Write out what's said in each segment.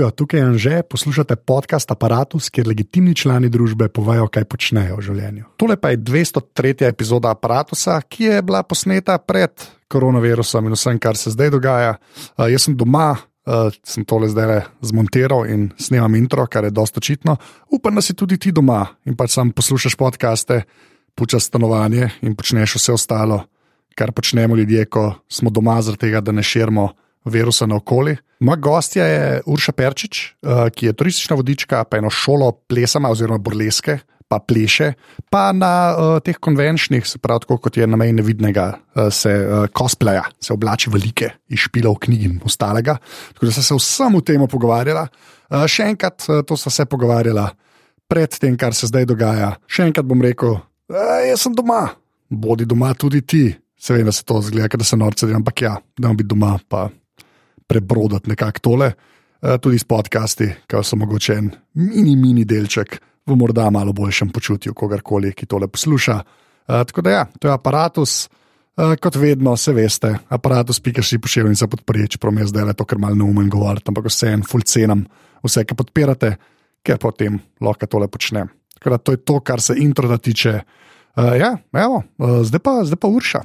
Živijo, tukaj je Anže, poslušate podcast Apparatus, kjer legitimni člani družbe povajo, kaj počnejo v življenju. Tole pa je 203. epizoda Apparatusa, ki je bila posneta pred koronavirusom in vsem, kar se zdaj dogaja. Uh, jaz sem doma, uh, sem tole zdaj zmontiral in snemam intro, kar je dosta očitno. Upam, da si tudi ti doma in pač sam poslušaš podcaste, pučaš stanovanje in počneš vse ostalo, kar počnemo ljudje, ko smo doma, zaradi tega, da ne širimo virusa naokoli. Moja gostja je Urša Perčič, uh, ki je turistična vodička, pa eno šolo plesama oziroma burleske, pa pleše, pa na uh, teh konvenčnih, se pravi, tako kot je na meji nevidnega, uh, se uh, cosplaya, se oblači velike iz špilov knjig in ostalega. Tako da sem se vsem v tem pogovarjala. Uh, še enkrat, uh, to sem se pogovarjala pred tem, kar se zdaj dogaja. Še enkrat bom rekel, uh, jaz sem doma, bodi doma tudi ti. Seveda se to zgleda, da se norce delam, ampak ja, da bom biti doma, pa prebroditi nekako tole, uh, tudi s podcasti, ki so mogoče en mini, mini delček v morda malo boljšem počutju, kogarkoli, ki tole posluša. Uh, tako da ja, to je aparatus. Uh, kot vedno, se veste, aparatus, pika si pošiljnica podpreti, čeprav mi je zdaj le to, kar malo neumen govoriti, ampak vse en full cenam, vse, ki podpirate, ker potem lahko tole počnem. Tako da to je to, kar se intro da tiče. Uh, ja, evo, uh, zdaj, pa, zdaj pa urša,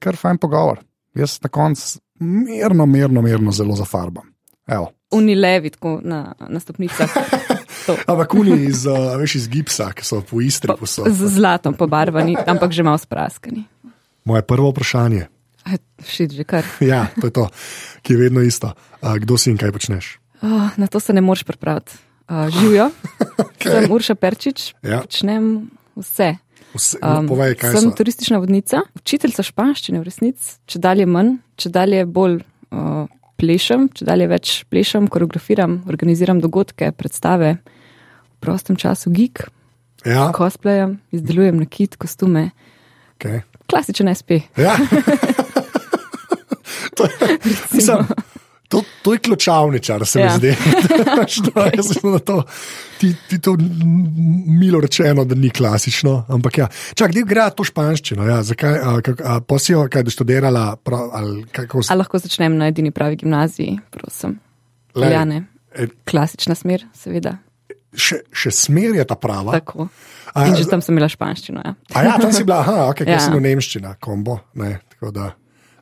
kar fajn pogovor. Jaz na koncu mirno, mirno, mirno zelo zafarbam. Unilevi, tako na, na stopnicah. ampak uni iz, uh, veš, iz gipsa, ki so po istri. Po, z zlatom pobarvani, ampak že malo spraskani. Moje prvo vprašanje. Šit že kar. ja, to je to, ki je vedno isto. Uh, kdo si in kaj počneš? Oh, na to se ne moreš pripraviti. Uh, živijo, okay. sem Urša Perčič, ja. počnem vse. Vse, um, povej, sem so? turistična vodnica, učiteljica španščine v resnici, če dalje manj, če dalje bolj uh, plešem, če dalje več plešem, koreografiram, organiziram dogodke, predstave v prostem času, geek, ja. cosplayam, izdelujem nakit, kostume. Okay. Klasičen SP. Ja. to, mislim, To, to je ključavničar, se ja. mi zdi. to, ti, ti to milo rečeno, da ni klasično. Ampak ja. Čak, kdaj gre to španščino? Ja, zakaj, a, kak, a, posijo, kaj boš študirala? Prav, ali, si... ali lahko začnem na edini pravi gimnaziji, prosim. Ljane. E, Klasična smer, seveda. Še, še smer je ta prava. Tako. In že tam sem imela španščino. Ja, a ja tam si bila, aha, ok, ja. sem v nemščina, kombo. Ne,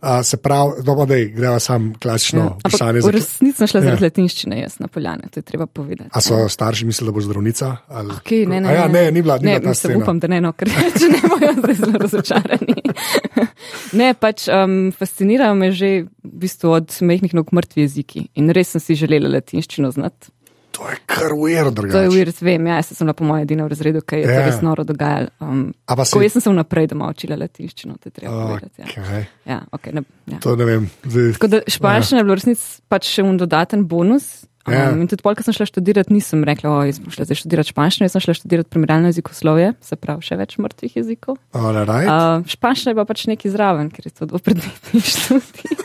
Uh, se pravi, da gremo samo klasično ja. vprašanje. V resnici sem šla ja. zaradi latinščine, jaz na poljane, to je treba povedati. A so starši mislili, da boš zdravnica? Ali... Okay, ne, ne, ja, ne, ni bila, ni ne, bila se upam, da ne, no, ker če ne bojo zdaj zelo razočarani. ne, pač um, fascinirajo me že v bistvu od mehkih nog mrtvi jeziki in res sem si želela latinščino znati. To je kar weird, drugače. To je weird, vem, ja, sem bila po mojem edinem razredu, kaj je yeah. to ja. res noro dogajalo. Um, si... Jaz sem se vnaprej doma učila latinščino, to je treba okay. povedati. Ja. Ja, okay, ne, ja. To ne vem. Zdaj... Tako da španščina ja. je bila resnic pač še un dodaten bonus. Um, yeah. In tudi polk, ko sem šla študirati, nisem rekla, da sem šla študirati španščino, jaz sem šla študirati primerjalno jezikoslovje, se pravi še več mrtvih jezikov. Right. Uh, španščina je pa pač neki zraven, ker je to dvopredmetni študij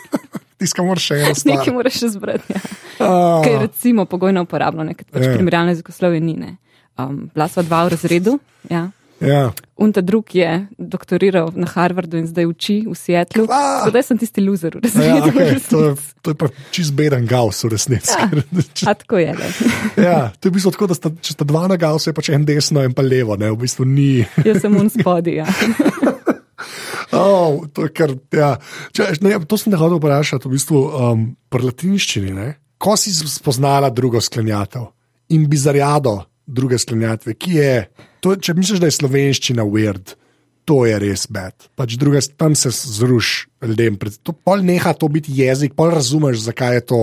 tiskam moraš še eno. Nekaj moraš še zbrati. Ja. Uh. Kaj je recimo pogojno uporabno, nekaj pač yeah. Ja. primerjalno jezikoslovje ni. Ne. Um, bila sva dva v razredu. Ja. Ja. Un ta drug je doktoriral na Harvardu in zdaj uči v Seattlu. Zdaj sem tisti loser, res ne. Ja, okay. to, to je pa čist beden gaus, v resnici. Ja. tako je. ja, to je v bistvu tako, da sta, če sta dva na gausu, je pač en desno in pa levo, ne, v bistvu ni. Jaz sem un spodi, ja. Oh, to, kar, ja. Če, ne, to sem te hotel vprašati, v bistvu um, pri latinščini. Ne? Ko si spoznala drugo sklenjatev in bizarjado druge sklenjatve, ki je, to, če misliš, da je slovenščina weird, to je res bed. Pač druga, tam se zruši ljudem. Pol neha to biti jezik, pol razumeš, zakaj je to.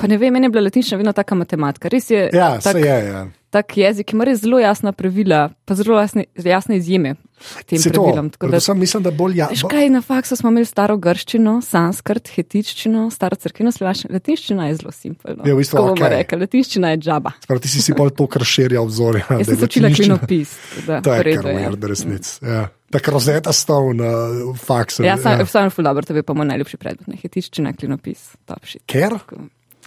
Pa ne vem, meni je bila latinščina vedno taka matematika. Res je. Ja, tak, je, ja. Tak jezik ima res zelo jasna pravila, pa zelo jasne, jasne izjeme tem Se pravilom. To, da, mislim, da bolj jasno. Škaj na faksu smo imeli staro grščino, sanskrt, hetiččino, staro crkveno slovaščino. Latinščina je zelo simpelna. Ja, v bistvu, okay. rekel, latinščina je džaba. Sprav, ti si si bolj to, kar širja obzorja. Jaz sem se učila klinopis. To je kar umer, da resnic. Ja. Tako rozeta stov na faksu. Ja, sam, ja. sam ful dobro, to je pa moj najljubši predmet. Hetiččina, klinopis, top shit. Ker?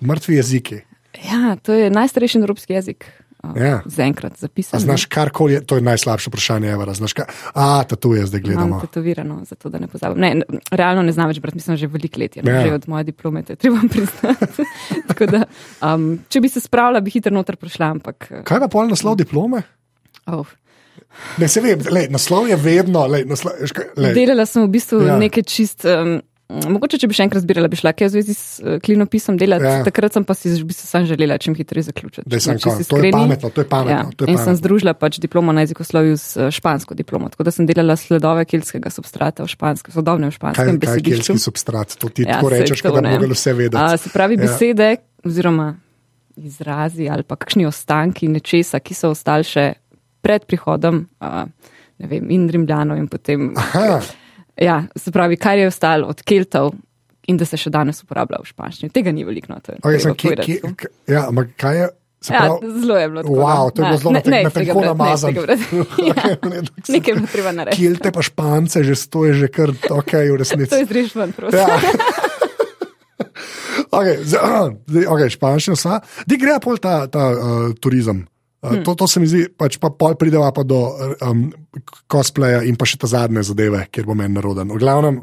Mrtvi jeziki. Ja, to je najstarejši evropski jezik. Ja. zaenkrat A zapisan. znaš karkoli, to je najslabše vprašanje, Evra. Znaš, kaj, a, tatuje zdaj Imam gledamo. tetovirano, zato da ne pozabim. Ne, realno ne znam več brati, mislim, že veliko let je, no, Ja. že od moje diplome, to je treba priznati. Da, um, če bi se spravila, bi hitro noter prišla, ampak. uh, Kaj pa pol naslov diplome? Oh. Ne, se vem, lej, naslov je vedno. Lej, naslov, lej. Delala sem v bistvu ja. nekaj čist. Um, Mogoče, če bi še enkrat zbirala, bi šla kaj v zvezi s uh, klinopisom delati. Ja. Takrat sem pa si v bistvu sam želela čim hitreje zaključiti. Daj, sem če kon- si to je pametno, to je pametno, Ja. to je In pametno. sem združila pač diplomo na jezikoslovju s uh, špansko diplomo, tako da sem delala sledove keltskega substrata v španskem, sodobnem Kaj, španskem kaj je besedišču. kelski substrat? To ti Ja, tako rečeš, to, da bi mogli vse vedeti. A, se pravi, Ja. besede oziroma izrazi ali pa kakšni ostanki nečesa, ki so ostali še pred prihodom a, vem, in Rimljanov in potem. Aha, Ja, se pravi, kar je ostalo od Keltov in da se še danes uporablja v španščini. Tega ni veliko. No, to je kje, tako. k- ja, ampak kaj je? se Ja, zelo je bilo tako. Wow, no. to je bilo Ja, zelo ne- na ne na ne iz namazano. tega brati. Ja, Nekaj je bilo treba narediti. Kilte pa špance, že to je že kar ok, v To resnici. izreš ven, prosim. Ja. okay, zdaj, okay, španščina. Di gre pol ta, ta uh, turizem. Uh, to, to se mi zdi, pač pa pol prideva pa do um, cosplaya in pa še ta zadnje zadeve, kjer bo meni naroden. V glavnem,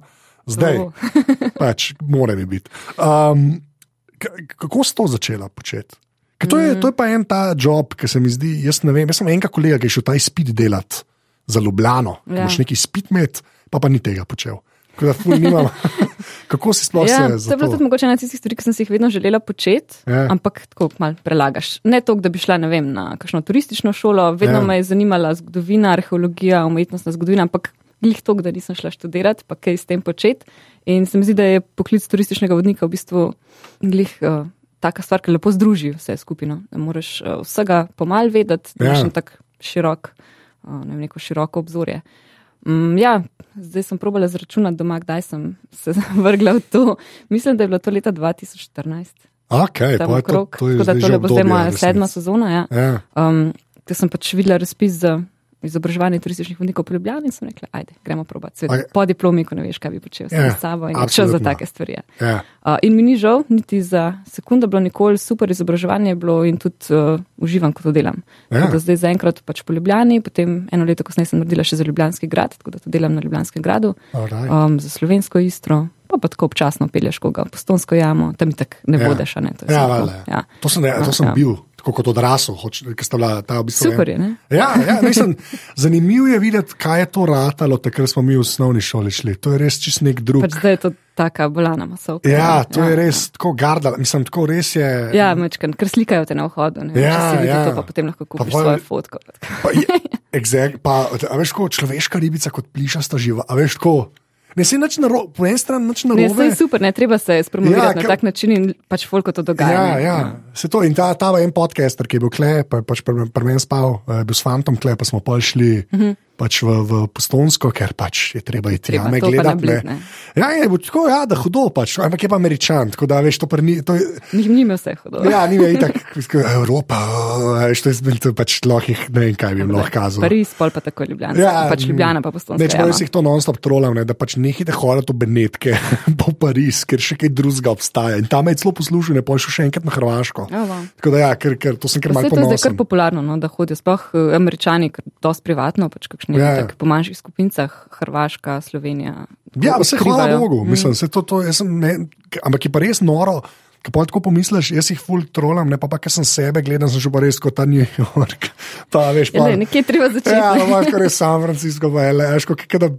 zdaj, Oh. pač mora mi biti. Um, kako si to začela početi? Ker To, je- to je pa en ta job, ki se mi zdi, jaz ne vem. Jaz sem enega kolega, ki je šel ta izpit delati za Ljubljano. Ja. Moš neki izpit imeti, pa pa ni tega počel. Tako Da, ful, nimam, kako si sploh Ja, se to je bilo tudi mogoče ena tistih stvari, ki sem si jih vedno želela početi, Ja. ampak tako mal prelagaš. Ne toliko, da bi šla ne vem, na kakšno turistično šolo, vedno Ja. me je zanimala zgodovina, arheologija, umetnostna zgodovina, ampak glih toliko, da nisem šla študirati, pa kaj s tem početi. In se mi zdi, da je poklic turističnega vodnika v bistvu glih. Uh, Taka stvar, ki lepo združi vse skupino. Da moraš uh, vsega pomal vedeti, da Ja. imaš en tak širok, uh, ne vem, neko široko obzorje. Mm, ja, zdaj sem probala zračunati doma, kdaj sem se vrgla v to. Mislim, da je bilo to leta 2014. Okay, pa je to, okrog. to je Tako da tole bo zdaj obdobje, moja sedma sezona. Ja. Ja. Um, Ker sem pač videla razpis za izobraževanje turističnih vodnikov v Ljubljani in sem rekla, ajde, gremo probati. Svet, po diplomi, ko ne veš, kaj bi počel Ja, ja, s sabo in čas za take stvari. je. Ja. Uh, in mi ni žal, niti za sekundo bilo nikoli super izobraževanje bilo in tudi uh, uživam, ko to delam. Ja. Ja. Zdaj zaenkrat pač po Ljubljani, potem eno leto kasneje sem naredila še za Ljubljanski grad, tako da to delam na Ljubljanskem gradu, Alright. um, za slovensko istro, pa pa tako občasno pelješ koga v postonsko jamo, tam tak ne Ja. ja. bodeš, a ne. To, je Ja, valjda, ja. ja. To sem, ja, to sem Ja. bil, tako kot odrasel, ki sta bila ta bistvu. Super je, ne? Ja, ja mislim, zanimivo je videti, kaj je to ratalo, takrat smo mi v osnovni šoli šli. To je res čist nek drug. Pač zdaj je to taka bolana masovka. Ja, to je ja. res tako garda, mislim, tako res je. Ja, mečkan, ker slikajo te na vhodu. Ne? Ja, Če si vidi ja. to, pa potem lahko Pa kupiš pol- svojo fotko. Pa, je, exact, pa, a veš, kot človeška ribica, kot plišasta živa. A veš, tako. Ne se nič narobe, po eni strani nič Ne, narobe. saj je super, ne treba se spromovirati Ja, ja, na tak način in pač folko to dogaja. Ja, ne. ja. Se to in ta, ta en podcaster, ki je bil kle, pa je pač pri, pri meni spal, eh, je bil s fantom kle, pa smo pol šli uh -huh. Pač v, v Postonsko, ker pač je treba iti Treba, jame gledati. ne. ne. Ja, je tako, ja, da hudo pač, ampak je pa američan, tako da veš, to pa ni. To je, nima vse hodo. Ja, ni me itak, tako, Evropa, oh, veš, to je to pač lahko, jih- ne vem, kaj bi jim lahko kazal. Pariz, pol pa tako Ljubljana. Ja, pač Ljubljana pa postonska. Neč pa jih to non-stop trolam, ne, da pač nehite hoditi v Benetke po Pariz, ker še kaj drugega obstaja. In tam je celo poslušal, ne pojšel še enkrat na Hrvaško. Ja, wow. Tako da ja, ker, ker to sem Vse malo to je zdaj kar ponosen. popularno, no, da hodijo sploh eh, američani, ker dosti privatno, pač kakšni Ja, ja, ja. tak, po manjših skupincah, Hrvaška, Slovenija. Ja, vse hvala. Bogu, mislim, se to, to, jaz sem, ne, ampak je pa res noro. Ko pa tako pomisliš, jaz jih ful trolam, ne pa pa, ker sem sebe gledal, sem že pa res kot ta New York. Pa, veš, Ja, pa, ne, nekje je treba začeti. Ja, kot je San Francisco, pa je veš, kot da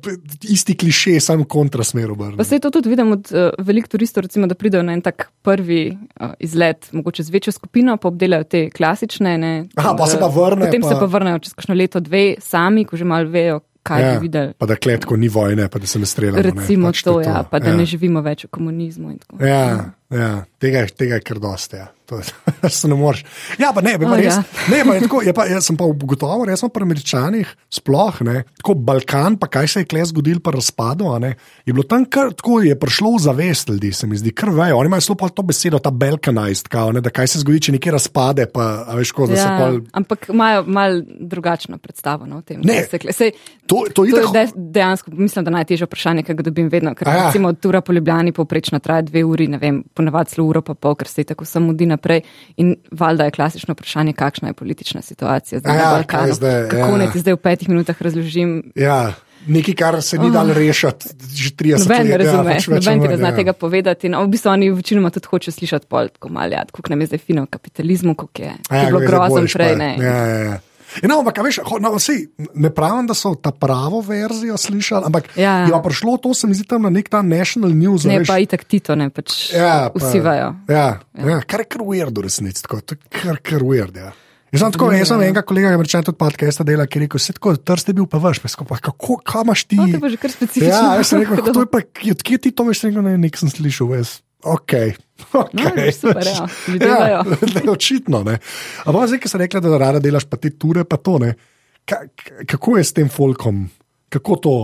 isti kliše, samo kontrasmer Pa obrne. se to tudi vidim od uh, velikih turistov, recimo, da pridejo na en tak prvi uh, izlet, mogoče z večjo skupino, pa obdelajo te klasične. Ne, Aha, pa se pa eh, vrnejo, Potem pa- pa... se pa vrnejo čez kakšno leto, dve, sami, ko že malo vejo, kaj ja. bi videli. pa da kletko ni vojne, pa da se ne streljamo. Recimo ne, pač to, je ja, pa da ja. ne živimo več v komunizmu. Ja, ja. Tega, tega je kar dosti. Ja. To Se ne moreš. Ja, pa ne, pa O, res, ja. ne, pa je tako, je pa, jaz sem pa ugotovil, res pri američanih, sploh ne, tako Balkan, pa kaj se je kle zgodil, pa ne, je bilo tam kar tako, je prišlo v zavest ljudi, se mi zdi, kar vejo. Oni imajo zelo to besedo, ta balkanized, kao, ne, da kaj se zgodi, če nekaj razpade, pa veš, ko Ja, pol. ampak imajo mal drugačno predstavo no, o tem. Ne, se kle- Sej, To, to, To je de, dejansko, mislim, da najtežje vprašanje, ki ga dobim vedno. Ker, ja. recimo, tura po Ljubljani povprečno traja dve uri, ne vem, ponavadi celo uro pa pol, ker se tako samo mudi naprej. In valjda je klasično vprašanje, kakšna je politična situacija zdaj Ja, na Balkanu. zdaj, Kako ja. naj ti zdaj v petih minutah razložim? Ja, nekaj, kar se ni dalo rešiti, že 30 Noben let. razume, ja, pač noben ti ne zna ja. tega povedati. No, v bistvu oni večinoma tudi hoče slišati pol, tako malo, ja, kako nam je zdaj fino v kapitalizmu, kako je, A je bilo grozno prej. pa- Ne. Ja, ja, ja. Ja, No, ampak, veš, no, sej, ne pravim, da so ta pravo verzijo slišali, ampak Ja. je pa prišlo to, se mi zdi, na nek ta national news. Ne, veš. pa itak Tito, ne, pač Ja, pa- usivajo. Ja, ja. ja, kar je kar weird v resnici, tako, to je kar, kar weird. Ja. Jaz sem tako, jaz sem enega kolega, ki je podcast dela, ki je rekel, vse tako, trst je bil pa sem rekel, pa kako, kam imaš ti? No, to je pa že kar specifično. Ja, jaz sem rekel, to je pa, odkje ti to veš, sem rekel, ne, nek sem slišal, veš. Ok, ok. No, super, ja. Ja, ne, očitno. Ne. Ampak zdaj, ki si rekla, da rada delaš pa te ture, pa to ne. Ka, kako je s tem folkom? Kako to?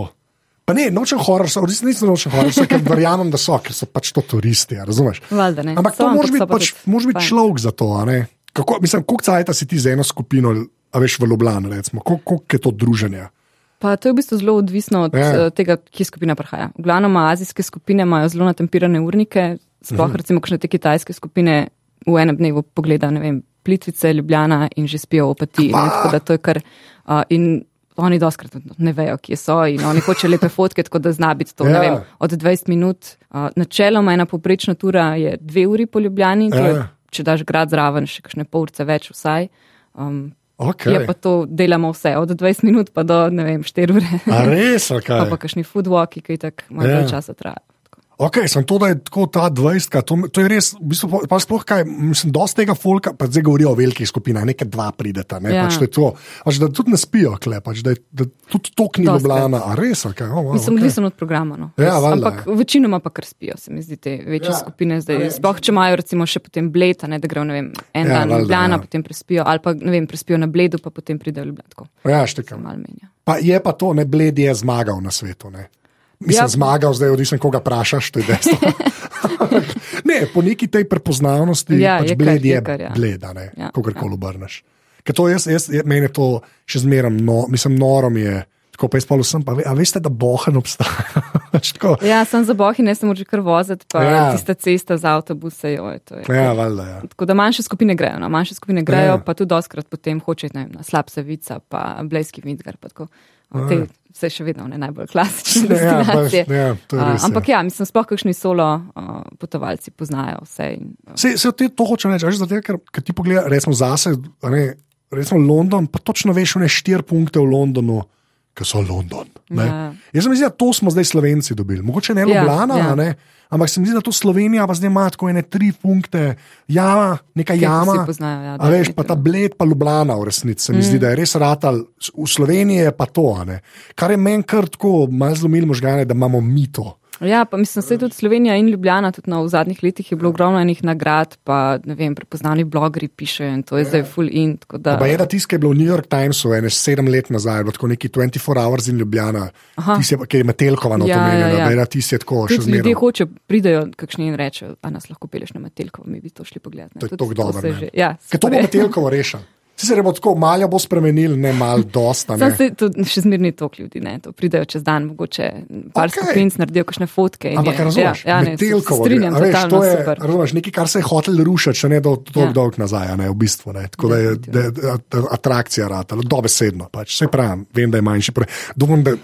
Pa ne, nočem horor, res nisem nočem horor, ker verjamem, da so, ker so pač to turisti, ja, razumeš? Valjda ne. Ampak So, to ampak biti, pač, biti fajn. človek za to. Kako, mislim, koliko cajta si ti z eno skupino, a veš, v Ljubljani, recimo, koliko, je to druženje? Pa to je v bistvu zelo odvisno od Ja. ja. tega, kje skupina prihaja. V glavnem azijske skupine imajo zelo natempirane urnike, sploh Mhm. recimo kakšne te kitajske skupine v enem dnevu pogleda, ne vem, Plitvice, Ljubljana in že spijo opati. Ne, tako da to je kar. Uh, in oni doskrat ne vejo, kje so in oni hočejo lepe fotke, tako da zna biti to, ja. Ja. vem, od 20 minut. Uh, načeloma ena poprečna tura je dve uri po Ljubljani, to je, Ja. če daš grad zraven, še kakšne pol urce več vsaj. Um, Okay. Je pa to, delamo vse, od 20 minut pa do, vem, 4 ure. A res, ali Pa kaj? pa kakšni foodwalki, ki tak malo Ja. ja. časa trajajo. Ok, sem to, da je tako ta 20, to, to je res, v bistvu, pa, sploh kaj, mislim, dosti tega folka, pa zdaj govorijo o velikih skupinah, nekaj dva prideta, ne, Ja. pač to je to, pač, da tudi ne spijo, kle, pač, da, je, da tudi to ni Dostikrat. Ljubljana, a res, kaj? Oh, wow, Mislim, okay. odvisen od programa. No. Ja, Res. valjda, Ampak večinoma pa kar spijo, se mi zdi, te večje Ja. ja. skupine zdaj. Sploh, če imajo recimo še potem bled, a ne da grejo, ne vem, en Ja, ja, dan valjda, Ljubljana, ja. ja. potem prespijo, ali pa, ne vem, prespijo na bledu, pa potem pridejo v Ljubljano. Tako Ja, štekam. Pa je pa to, ne, Bled je zmagal na svetu, ne. Mislim, ja. Ja. zmagal, zdaj odvisno, koga vprašaš, to je dejstvo. ne, po neki tej prepoznavnosti Ja, pač je kar, bled je, je kar, ja. bleda, ne, ja, Ja, kogarkoli obrneš. Ker to jaz, jaz, jaz, meni to še zmeraj, no, mislim, noro mi je. Tako pa jaz pa vsem, pa ve, a veste, da bohen obstaja. Ja, sem za bohi, ne sem že kar voziti, pa Ja. ja. tista cesta z avtobuse, joj, to je. ja, valjda, ja. Tako da manjše skupine grejo, no, manjše skupine grejo, Ja. ja. pa tudi doskrat potem hoče, ne vem, na slab savica, pa blejski vidgar, pa tako. Te, vse še vedno ne najbolj klasične Ja, destinacije. ja, to je A, res, ampak ja. ja, mislim, sploh kakšni solo uh, potovalci poznajo vse. In, uh, Se, se te, to hočem reči, zato, ker, ker ti pogledaš, recimo zase, ne, recimo London, pa točno veš, ne štiri punkte v Londonu, ki so London. Ja. Jaz se mi zdi, da to smo zdaj Slovenci dobili. Mogoče ne Ja, Ljubljana, ja. a ne, ampak se mi zdi, da to Slovenija pa zdaj ima tako ene tri punkte, jama, neka jih jama. poznajo, ja, a veš, pa ta bled, pa Ljubljana v resnici. Se mi mm. zdi, da je res ratal, v Sloveniji je pa to. Kar je meni kar tako, malo zlomil možgane, da imamo mi to. Ja, pa mislim, da tudi Slovenija in Ljubljana, tudi no, v zadnjih letih je bilo ogromno enih nagrad, pa ne vem, prepoznani blogeri pišejo in to je zdaj full in. tako Da, Pa je da tiskaj je bilo v New York Timesu, ene sedem let nazaj, bilo tako neki 24 hours in Ljubljana, je pa- ki je Metelkova na Ja, ja, menjena, ja. da je tisti je tako še Tudi ljudje zmeraj. hočejo, pridejo kakšni in rečejo, a nas lahko peleš na Metelkovo, mi bi to šli pogledat. ne. To je tako dobro. Ja, Ker to bo je. Metelkovo rešil. Sicer bo tako, malja bo spremenil, ne mal, dosta. Ne. se to še zmerni tok ljudi, ne, to pridejo čez dan, mogoče par okay. skupin, naredijo kakšne fotke. Ampak razumeš, ja, ja, ne, se- se strinjam, a veš, to je, super. razumeš, nekaj, kar se je hotel rušiti, še ne do tako Ja. dolg nazaj, ne, v bistvu. Ne. Tako da je da, je at- atrakcija rata, dobesedno. Pač. Se pravi, vem, da je manjši. Domam, da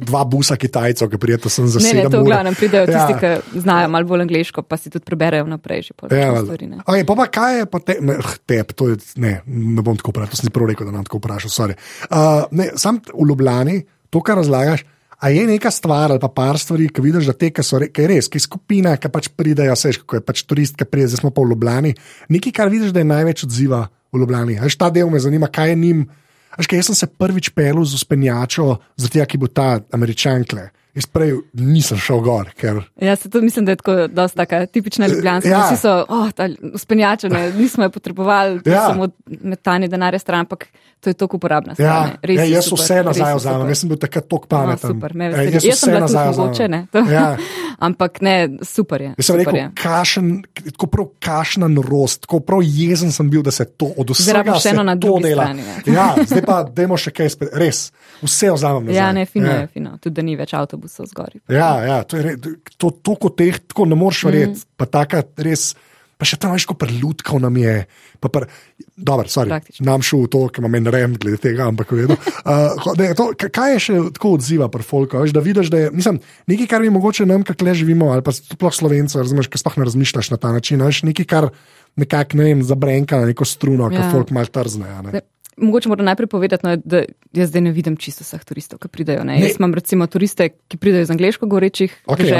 dva busa Kitajcev, ki prijeta sem za Ne, sedem ne, to v glavnem pridejo Ja. tisti, ki znajo malo bolj angliško, pa si tudi preberejo naprej že pol Ja, stvari. ne. okay, pa, pa kaj je pa te, ne, hm, tep, to je, ne, ne bom tako vprašal, to sem prav rekel, da nam tako vprašal. sorry. Uh, ne, sam v Ljubljani, to, kar razlagaš. A je neka stvar ali pa par stvari, ki vidiš, da te, ki so re, ki res, ki skupina, ki pač pridejo, veš, kako je pač turist, ki pride, zdaj smo pa v Ljubljani. Nekaj, kar vidiš, da je največ odziva v Ljubljani. Veš, ta del me zanima, kaj je njim. Veš, kaj, jaz sem se prvič pelil z uspenjačo, zato ker bo ta američankle. Jaz prej nisem šel gor, ker Ja, se to mislim, da je tako dosta taka tipična ljubljanska. Ja. Ja. Vsi so, oh, uspenjačene, nismo je potrebovali, Ja. ja. samo metanje denarja stran, ampak to je tako uporabna stvar. Ja. Res ja, jaz super, vse nazaj vzamem, jaz sem bil takrat tako pameten. No, super, me veseli. jaz Jaz sem tudi nazaj mogoče, ne. To. Ja. Ampak ne, super je. Jaz sem super rekel, je. kašen, tako prav kašna norost, tako prav jezen sem bil, da se to od Zdaj vsega rabiš se to dela. strani, ne. Ja, zdaj pa dajmo še kaj spet, res, vse vzamem nazaj. Ja, ne, fino je, fino. Tudi, da ni več avtobus. Avtobusov zgori. Ja, ja, to je re, to, to kot teh, tako ne moreš verjeti. Mm. Pa taka res. Pa še tam veš, ko preludkov nam je. Pr, dober, sorry, Praktično. nam šel v to, ki ima meni rem glede tega, ampak vedno. Uh, ne, to, ka- kaj je še tako odziva pri folku? Veš, da vidiš, da je mislim, nekaj, kar bi mogoče nam, kako le živimo, ali pa sploh slovenci, razumeš, ki sploh ne razmišljaš na ta način. Veš, nekaj, kar nekako ne vem, zabrenka na neko struno, ja. ki folk mal trzne. ne. Mogoče moram najprej povedati, no, da jaz zdaj ne vidim čisto vseh turistov, ki pridejo. Ne. Ne. Jaz imam recimo turiste, ki pridejo iz angliško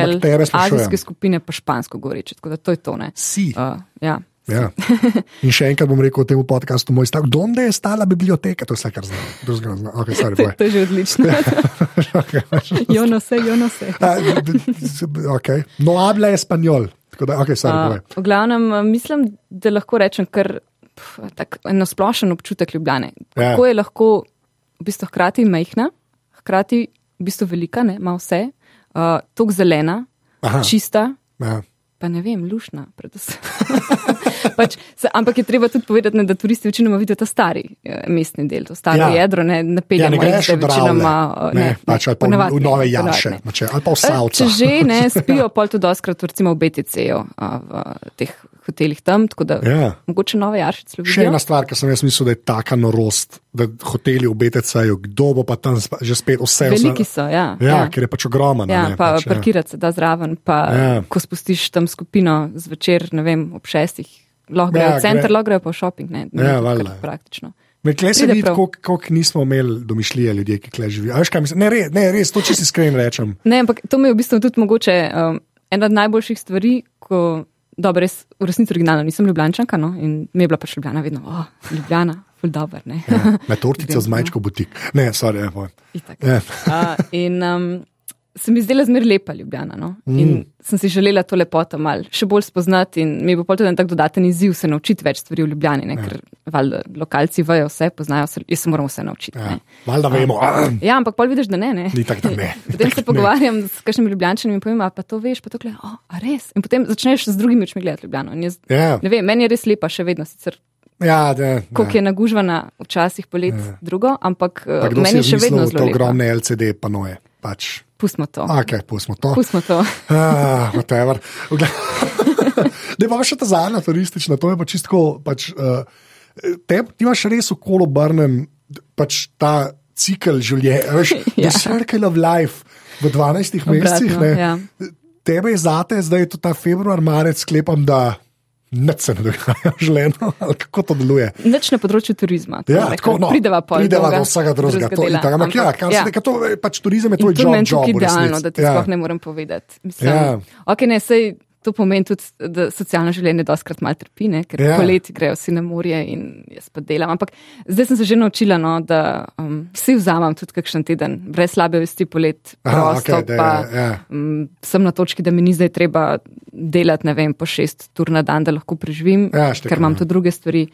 ampak tebe sprašujem. azijske skupine pa špansko govoreče. Tako da to je to. Ne. Si. Uh, ja. Ja. In še enkrat bom rekel v tem podkastu, moj stav, donde je stala biblioteka, to je vse, kar znam. Drugega znam. Okay, sorry, To, to je že odlično. Jono se, jono se. A, d- d- okay. No habla espanjol. Da, okay, sorry, Uh, v glavnem, mislim, da lahko rečem kar tak, eno splošen občutek Ljubljane. Ja. Kako je lahko v bistvu hkrati majhna, hkrati v bistvu velika, ne, ima vse, uh, tako zelena, Aha. čista, Ja. pa ne vem, lušna. predvsem. pač, se, ampak je treba tudi povedati, ne, da turisti večinoma vidijo ta stari eh, mestni del, to staro Ja. ja. jedro, ne, ne Ja, ne jih večinoma. eh, ne, pač, ali pa v, ponavadi v ne, Nove Jaše, ne. znači, ali pa v Eh, Savcu. Če že ne spijo, pol tudi doskrat recimo v BTC-ju, a, v teh hotelih tam, da Ja. mogoče nove jaršice Še lovijo. ena stvar, ki sem jaz mislil, da je taka norost, da hoteli v BTC-ju, kdo bo pa tam spa, že spet vse Veliki vse. so, ja. Ja, ker je pač ogromen. Ja, ne, pa pač, ja. parkirati se da zraven, pa Ja. ja. ko spustiš tam skupino zvečer, ne vem, ob šestih, lahko Ja, grejo v center, lahko grejo pa v shopping, ne, ne Ja, valjda. praktično. Kle se vidi, koliko nismo imeli domišljije ljudje, ki kle živijo. Kaj mislim? Ne, res, ne, res to čisto iskren rečem. Ne, ampak to mi je v bistvu tudi mogoče um, ena od najboljših stvari, ko, dobro, res v resnici originalno nisem ljubljančanka, no, in mi je bila pač Ljubljana vedno, oh, Ljubljana, ful dobr, ne. Ja, na tortico z majčko butik. Ne, sorry, povem. Itak. Ja. Uh, in um, se mi zdela zmer lepa Ljubljana. No? Mm. In sem si želela to lepoto mal še bolj spoznati in mi bo pol tudi en tak dodaten izziv se naučiti več stvari v Ljubljani, ne? ker valjda lokalci vejo vse, poznajo se, jaz se moram vse naučiti. Ja. ne. Valjda vemo. Ja, ampak pol vidiš, da ne. ne. Ni tako, da ne. Potem se pogovarjam s kakšnimi ljubljančani in povem, a pa to veš, pa to gledaj, oh, a res. In potem začneš z drugimi očmi gledati Ljubljano. Jaz, Ja, ne vem, meni je res lepa še vedno, sicer ja, da, ja. je nagužvana včasih polet Ja. drugo, ampak Pa kdo si meni še vedno zelo ogromne LCD panoje? Pač. Pustimo to. Ok, pustimo to. Pustimo to. Ah, whatever. Ne pa še ta zadnja turistična, to je pa čistko. Pač, uh, te, ti imaš res okolo obrnem pač ta cikl življenja, veš, ja. The circle of life v 12 mesecih. Obratno, ne. ja. Tebe je zate, zdaj je to ta februar, marec, sklepam, da nič se ne dogaja v življenju, ali kako to deluje. Nič na področju turizma. Ja, rekla. tako, no, prideva pol prideva do vsega drugega. To, itak, ampak ja, kar se tiče, to je pač turizem je tvoj to je job, meni job resnici. idealno, da ti Ja. sploh ne morem povedati. Mislim, Ja. ok, ne, sej, to pomeni tudi, da socialno življenje doskrat malo trpi, ne, ker Ja. ja. poleti grejo vsi na morje in jaz pa delam. Ampak zdaj sem se že naučila, no, da um, si vzamem tudi kakšen teden, brez slabe vesti polet, Aha, prosto, da je, pa ja. um, sem na točki, da mi ni zdaj treba delati, ne vem, po šest tur na dan, da lahko preživim, Ja, štekam, ker imam ja. tudi druge stvari.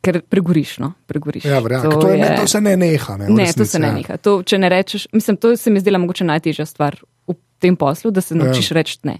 Ker pregoriš, no, pregoriš. Ja, verjamem. To, je, to se ne neha. Ne, Ne, to resnici, se ne ja. neha. To, če ne rečeš, mislim, to se mi zdela mogoče najtežja stvar v tem poslu, da se naučiš ja. reči ne.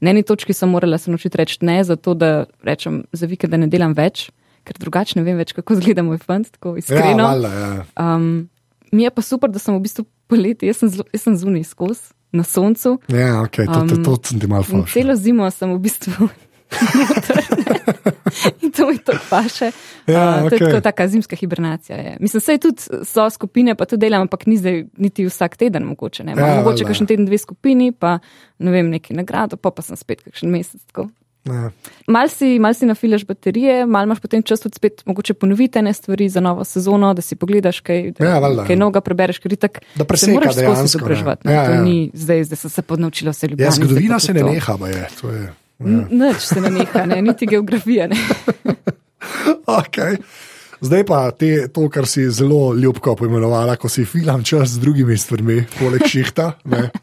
Na eni točki sem morala se naučiti reči ne, zato da rečem za vikend, da ne delam več, ker drugače ne vem več, kako izgleda moj fant, tako Ja, iskreno. valjda, ja. um, mi je pa super, da sem v bistvu poleti, jaz sem, zelo, jaz sem zunaj skozi, na soncu. Ja, okay, to, to, to, to sem ti malo falš. celo zimo sem v bistvu. In to mi to paše. Ja, Uh, to je okej. tako taka zimska hibernacija. Je. Mislim, sej tudi so skupine, pa tudi delam, ampak ni zdaj niti vsak teden mogoče. Ne. Ja, Ja, mogoče kakšen teden dve skupini, pa ne vem, neki nagrado, pa, pa sem spet kakšen mesec. Tako. Ja. Mal si, mal si nafilaš baterije, mal imaš potem čas tudi spet mogoče ponoviti ene stvari za novo sezono, da si pogledaš kaj, da, Ja, valjda, kaj novega prebereš, ker itak Da se preseka moraš skozi dejansko, izobraževati. Ja, Ja, to ja. ni zdaj, zdaj sem se podnaučila vse ljubljene. Ja, zgodovina se ne neha, je. To je N- Nič se ne neha, ne, niti geografija. Ne. okay. Zdaj pa te, to, kar si zelo ljubko poimenovala, ko si filam čas z drugimi stvarmi, poleg šihta. ne.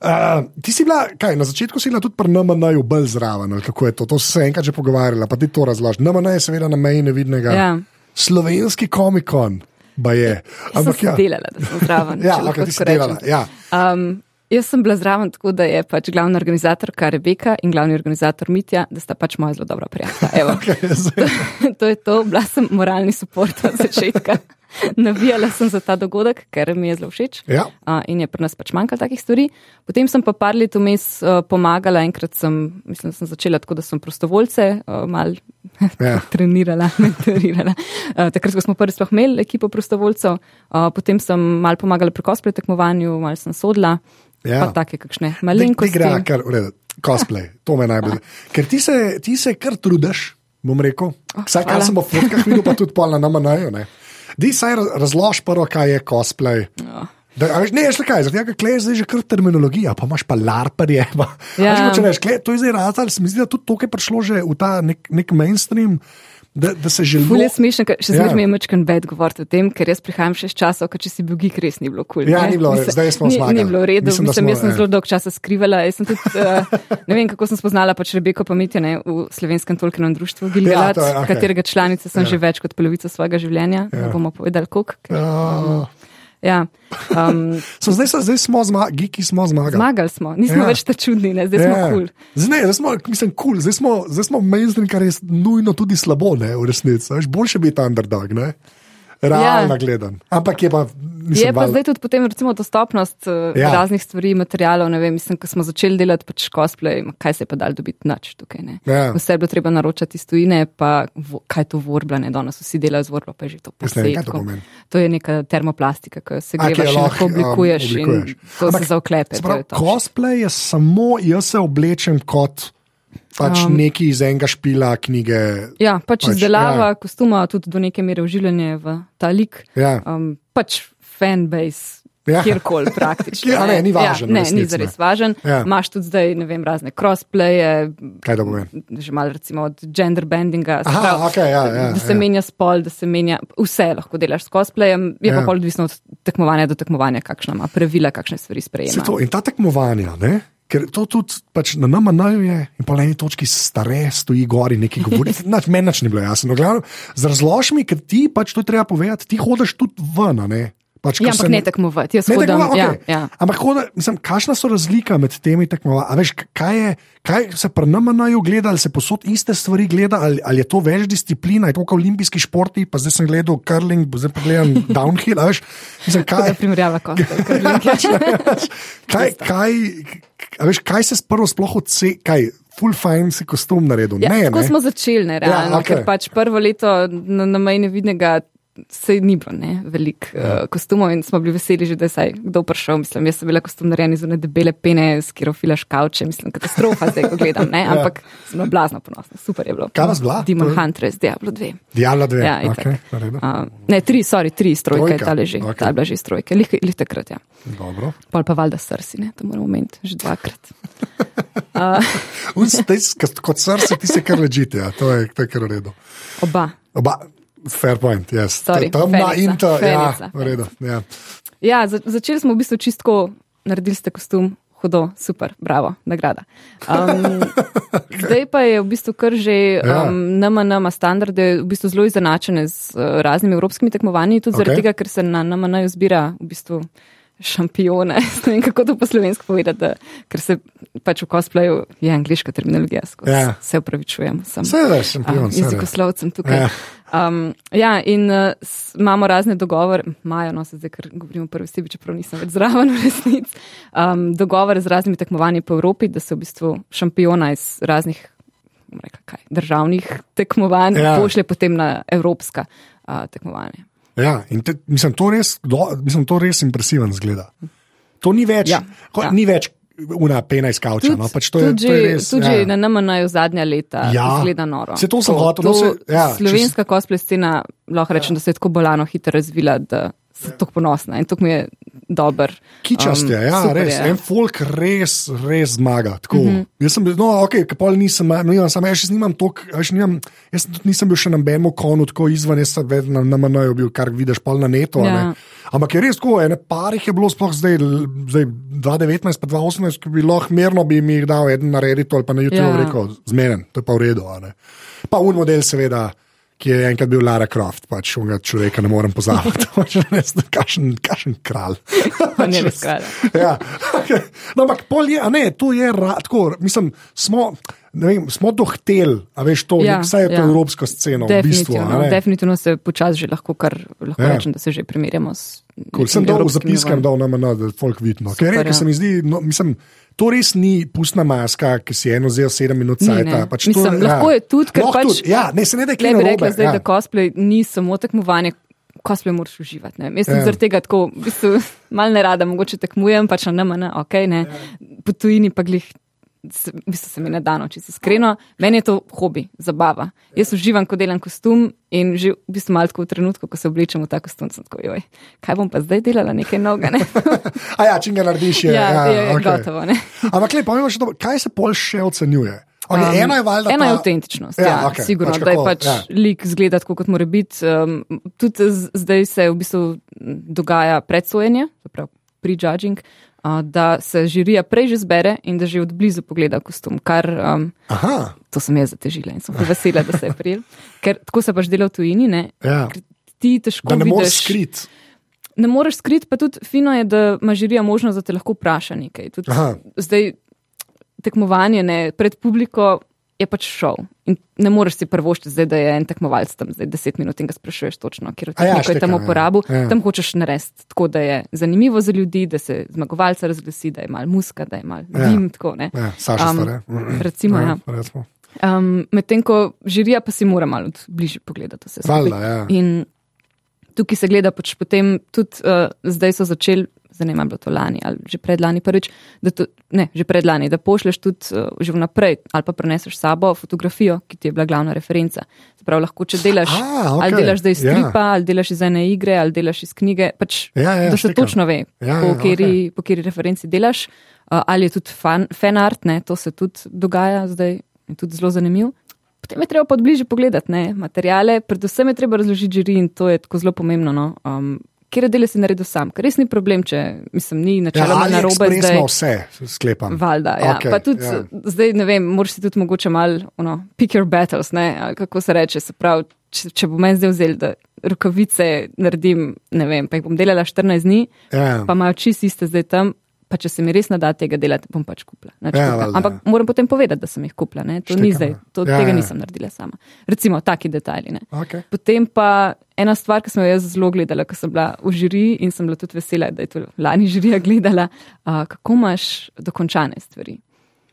Uh, ti si bila, kaj, na začetku si bila tudi pri NMN-ju bolj zraven, kako je to? To si se enkrat že pogovarjala, pa ti to razloži. NMN je seveda na meji nevidnega. Ja. Slovenski komikon, ba je. Sem ja. delala, da sem zraven. Ja, lahko okay, ti si delala. Ja. Um, jaz sem bila zraven tako, da je pač glavna organizatorka Rebeka in glavni organizator Mitja, da sta pač moja zelo dobra prijatelja. Evo, Okay, zdaj, to je to, bila sem moralni suport od začetka. navijala sem za ta dogodek, ker mi je zelo všeč. Ja. Uh, in je pri nas pač manjkalo takih stvari. Potem sem pa par let vmes uh, pomagala, enkrat sem, mislim, sem začela tako, da sem prostovoljce uh, mal Ja. trenirala, mentorirala. Uh, takrat, ko smo prvi sploh imeli ekipo prostovoljcev, uh, potem sem mal pomagala pri cosplay tekmovanju, mal sem sodla, Ja. pa take kakšne Ti malenkosti. gre, kar v redu, cosplay, to me najbolj. Ker ti se, ti se kar trudiš, bom rekel. Vsaj kar sem v fotkah videl, pa tudi pol na nama. Di saj raz- razloži prvo, kaj je cosplay. Ja. Da, a veš, ne, veš kaj, zato je zdaj že kar terminologija, pa imaš pa larparje. Pa, Ja. veš, kle, to je zdaj razal, se mi zdi, da tudi to, je prišlo že v ta nek, nek mainstream, da, da se že Ful je lo- smešno, še Ja. zmeraj mi je mečkan bed govoriti o tem, ker jaz prihajam še iz časov, ko če si bil gig, res ni bilo kul. Ja, ne? ni bilo, Mislim, zdaj smo ni, zmagali. Ni bilo v redu, Mislim, mislim, smo, jaz sem ja. zelo dolg časa skrivala. Jaz sem tudi, uh, ne vem, kako sem spoznala pač Rebeko Pamitja ne, v slovenskem tolkenem društvu Gilgalat, to je, ja, okej. katerega članice sem Ja. ja. že več kot polovico svojega življenja. Ja. Ja. bomo povedali, koliko. ker, Ja. Ja. Um, So, zdaj, so- zdaj smo zmagali, geeki smo zmagali. zmagali smo, nismo Ja. več ta čudni, ne? zdaj smo Ja. kul. Cool. Ne, zdaj smo, mislim, cool. zdaj smo, zdaj smo mainstream, kar je nujno tudi slabo, ne, v resnici. Boljše biti underdog, ne? Realno ja. gledan. Ampak je pa. Mislim, Je pa val- zdaj tudi potem, recimo, dostopnost uh, Ja. ja. raznih stvari, materijalov. Ne vem, mislim, ko smo začeli delati pač cosplay, kaj se je pa dal dobiti nič tukaj. Ne? Ja. Vse je bilo treba naročati iz tujine, pa vo, kaj to vorbla, danes vsi delajo z vorblo, pa je že to ne kaj to posebno. pomeni. To je neka termoplastika, ki jo se A, ki jo greva še lahko, oblikuješ, um, um, oblikuješ. in to Ampak, se zaoklepe. se to je to. Cosplay je samo, jaz se oblečem kot pač um, neki iz enega špila knjige. Ja, pač, Pač, izdelava ja. ja. kostuma, tudi do neke mere uživanje v ta lik. Ja. Um, pač fanbase. Ja. Ja. Kjerkoli praktično. Kjer- a ne, ni važen, Ja, ne, resnici, ni zares ne. važen. Ja. Ja. Imaš tudi zdaj, ne vem, razne crossplaye, Kaj to pomeni? že malo recimo od gender bendinga. Aha, pravi, okej, ja, ja, da se ja. menja spol, da se menja vse, lahko delaš s cosplayem, je Ja. ja. pa pol odvisno od tekmovanja do tekmovanja, kakšna ima pravila, kakšne stvari sprejema. to, in ta tekmovanja, ne? Ker to tudi pač na NMN je, in po eni točki stare, stoji gori nekaj govori. Nač, meni nič ni bilo jasno. Glavno, z razložmi, ker ti pač to treba povedati, ti hodiš tudi ven. Ne? Pač, Ja, ampak se ne tekmovati, jaz Ne, hodim. tekmova, Ja, okej. ja. Ampak, hoda, mislim, kakšna so razlika med temi tekmovanji? Veš, kaj, je, kaj se pri NMN-ju gleda, ali se posod iste stvari gleda, ali, ali je to več disciplina, je to kot olimpijski športi, pa zdaj sem gledal curling, zdaj pa gledam downhill. Veš, mislim, Kaj kaj, je primerjava cosplay? kaj, kaj, a veš, kaj se prvo sploh odse, kaj, full fine si kostum naredil? Ja, ne, tako ne. smo začeli, ne, realno, Ja, ja, okej. okay. ker pač prvo leto na, na meji nevidnega. Se ni bilo ne, veliko Ja. uh, kostumov in smo bili veseli, že, da je saj kdo prišel. Mislim, jaz sem bila kostum narejen iz debele pene, s kirofila škavče, mislim, katastrofa zdaj, ko gledam, ne, Ja. ampak sem bila blazno ponosna, super je bilo. Kaj vas bila? Demon To je- Huntress, Diablo 2. Diablo 2, Ja, okay. Uh, ne, tri, sorry, tri iz trojke, Trojka, ta okej. okay. ta je bila že iz trojke, lih, lih takrat, ja. Dobro. Pol pa valjda srsi, ne, to moramo omeniti že dvakrat. Uh, Un, staj, kot srce ti se kar ležite, ja, to je, to je kar v redu. oba. Oba, fair point, yes. Sorry, Tam na fenica, Inta, ja, redu. Ja. Ja, za, začeli smo v bistvu čistko, naredili ste kostum, hudo, super, bravo, nagrada. Um, zdaj pa je v bistvu kar že Ja. um, NMN ima standarde, v bistvu zelo izenačene z uh, raznimi evropskimi tekmovanji, tudi zaradi Okej. tega, ker se na NMN zbira v bistvu šampione. ne vem, kako to po slovensko povedati, da, ker se pač v cosplayu je angliška terminologija, skozi. Ja. se upravičujem. Sem, Vse je šampion, um, vse je. jezikoslovcem tukaj. Ja. Um, ja, in uh, imamo razne dogovore, imajo, no se zdaj, ker govorimo prvi osebi, čeprav nisem več zraven v resnici, um, dogovore z raznimi tekmovanji po Evropi, da se v bistvu šampiona iz raznih rekla, kaj, državnih tekmovanj Ja. pošlje potem na evropska uh, tekmovanja. Ja, in te, mislim, to res, do, mislim, to res impresiven zgleda. To ni več, ja, ja. ja. ni več una pena iz kavča. No, pač to je, tudi to je res. tudi ja. na NMN-ju zadnja leta Ja. izgleda noro. Saj to sem hotel, no, saj- ja, slovenska cosplay scena, lahko rečem, da se je tako bolano hitro razvila, da sem tako ponosna in to mi je dober. Kičast je, ja, super res. je. En folk res, res zmaga. Tako. Mm Mhm. -hmm. Jaz sem bil, no, ok, pol nisem, no, nimam, samo jaz še nimam tok, jaz, nimam, jaz nisem bil še na Bemu konu, tako izven, jaz sem vedno na MNO bil, kar vidiš pol na netu. Ja. ne. Ampak je res tako, ene parih je bilo sploh zdaj, zdaj 2019 pa 2018, ki bi lahko mirno bi mi jih dal eden na Redditu ali pa na YouTube Ja. rekel, zmeren, to je pa v redu. Pa un model seveda. Ki je enkrat bil Lara Croft, pač onega človeka ne morem pozabiti, pač res, kašen, kašen kralj. On je res kralj. ja, okay. no, ampak pol je, a ne, to je ra, tako, mislim, smo. Ne vem, smo dohteli, a veš to, Ja, ja, vsaj ja. ja. to evropsko sceno. V bistvu, Definitivno, ne. definitivno se počasi že lahko, kar lahko Ja. ja. rečem, da se že primerjamo s. Ko sem dal zapiskam, dal na MN, da folk vidno. Ker Super, rekel, ja. se mi zdi, no, mislim, to res ni pustna maska, ki si eno vzel sedem minut ne. Pač Mislim, to, lahko je tudi, ker Lahko pač- tudi, ja, ne, se ne da kaj bi narobe. rekla zdaj, ja. da cosplay ni samo tekmovanje. Cosplay moraš uživati. Ne? Jaz sem Ja. ja. zaradi tega tako, v bistvu, malo ne rada, mogoče tekmujem, pač na NMN, ok, ne. Ja. Po tujini pa glih, se- bistvu se mi ne dano, če si iskreno. Meni je to hobi, zabava. Jaz uživam, ko delam kostum in že v bistvu malo v trenutku, ko se oblečem v ta kostum, sem tako, joj, kaj bom pa zdaj delala, nekaj novega, ne. A ja, če ga narediš, je, ja, ja, je okay. gotovo, ne. Ampak, le, pomeni, še, to, kaj se pol še ocenjuje? Okay, Um, ena je valjda. Ena je avtentičnost, Ja, ja, okay, sigurno, pač pač da je kako, pač ja. lik zgleda tako, kot mora biti. Um, tudi zdaj se v bistvu dogaja predsojenje, zapravo prejudging, da se žirija prej že zbere in da že od blizu pogleda kostum, kar um, Aha, to sem jaz zatežila in sem vesela, da se je prijel. Ker tako se pač dela v tujini, ne? ja. Ker ti težko da ne moreš skriti. Ne moreš skriti, pa tudi fino je, da ima žirija možnost, da te lahko vpraša nekaj. Tudi Aha. zdaj tekmovanje ne, pred publiko je pač šov. In ne moreš si prvošti zdaj, da je en tekmovalec tam zdaj deset minut in ga sprašuješ točno, kjer A ja, tehniko je tam štekam, ja. uporabil. Ja. Tam hočeš narediti tako, da je zanimivo za ljudi, da se zmagovalca razglasi, da je mal muska, da je mal Ja. dim, tako ne. Ja, Saša Um, stare. recimo, ja. recimo. Um, Medtem ko žirija pa si mora malo bližje pogledati vse skupaj. Valjda, ja. In tukaj se gleda pač potem tudi, uh, zdaj so začeli, zdaj ne vem, bilo to lani ali že predlani prvič, da to, ne, že predlani, da pošleš tudi uh, že vnaprej ali pa preneseš sabo fotografijo, ki ti je bila glavna referenca. Se pravi, lahko če delaš, A, okej, ali delaš zdaj iz ja. stripa, ali delaš iz ene igre, ali delaš iz knjige, pač, Ja, ja, da se štekam. točno ve, Ja, po, ja, kateri, okej. po kateri referenci delaš, uh, ali je tudi fan, fan art, ne, to se tudi dogaja zdaj, je tudi zelo zanimivo. Potem je treba pa od bližje pogledati ne, materijale, predvsem je treba razložiti žiri in to je tako zelo pomembno. No. Um, Kjer dele si naredil sam, ker res ni problem, če mislim, ni Ja, načeloma ali narobe ekspresno zdaj. vse, sklepam. Valjda, ja. Okay, pa tudi ja. ja. zdaj, ne vem, moraš si tudi mogoče malo, ono, pick your battles, ne, kako se reče, se pravi, če, če bo meni zdaj vzel, da rokavice naredim, ne vem, pa jih bom delala 14 dni, Ja. pa imajo čisto iste zdaj tam, pa če se mi res nada tega delati, bom pač kupila. Nič Ja, kupila. Ampak ja. moram potem povedati, da sem jih kupila, ne, to Štekam, ni ja. zdaj, to, Ja, tega ja. nisem naredila sama. Recimo, taki detajli, ne. Okay. Potem pa ena stvar, ki sem jo jaz zelo gledala, ko sem bila v žiriji in sem bila tudi vesela, da je to lani žirija gledala, uh, kako imaš dokončane stvari.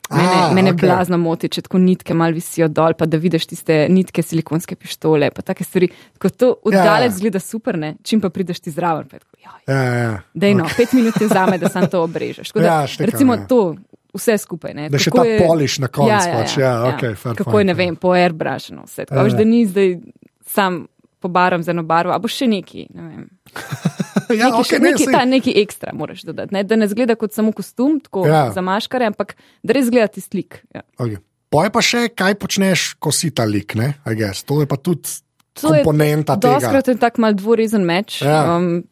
Mene, A, mene okej. blazno moti, če tako nitke mal visijo dol, pa da vidiš tiste nitke silikonske pištole, pa take stvari. Tako to oddalec Ja. zgleda super, ne? čim pa prideš ti zraven. Pa je tako, joj, Ja, ja. Dej no, pet minut je zame, da sam to obrežeš. Tako Da, Ja, štekam, recimo ja. to, vse skupaj. Ne? Da še Kako ta polish na koncu pač, ja, okej, fair Kako point, je, ne ja. vem, po airbrushno vse. Tako, Ja, ja, ja. da ni zdaj sam pobaram z eno barvo, a bo še neki, ne ja, Neki, okay, še, ne, neki, saj- ta, neki ekstra moraš dodati, ne? da ne zgleda kot samo kostum, tako Ja. za maškare, ampak da res zgleda ti slik. Ja. Okay. Poje pa še, kaj počneš, ko si ta lik, ne? I guess. To je pa tudi To je komponenta tega. Doskrat je tak mal dvorezen meč. Ja. Um,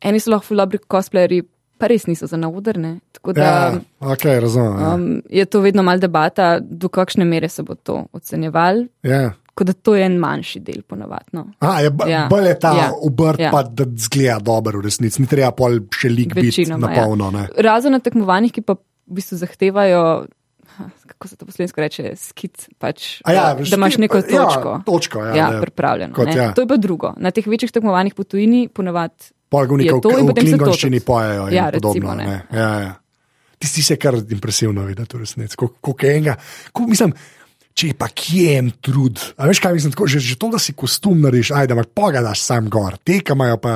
eni so lahko dobri cosplayerji, pa res niso za naudrne. Tako da Ja, ok, razumem. ja. um, je to vedno mal debata, do kakšne mere se bo to ocenjeval. Ja. Kot da to je en manjši del, ponovadno. A, je Ja. bolj je ta Ja. obrt, Ja. pa da zgleda dobro, v resnici. Ni treba pol še lik biti na polno. Ja. Razen na tekmovanjih, ki pa v bistvu zahtevajo, kako se to poslovensko reče, skit, pač, A ja, da, da imaš neko ja, točko. točko, ja, ja, pripravljeno. kot, ne. ja. To je pa drugo. Na teh večjih tekmovanjih po tujini ponavadi Pol ga Je nekaj to in v to klingonščini pojejo in Ja, podobno. recimo, ne. ne. Ja, ja. Tisti se kar impresivno videti, v resnici. Kako enega. Ko, mislim, če pa kje en trud. A veš, kaj mislim, tako, že, že to, da si kostum narediš, ajde, ampak pogledaš sam gor, te, ki imajo pa,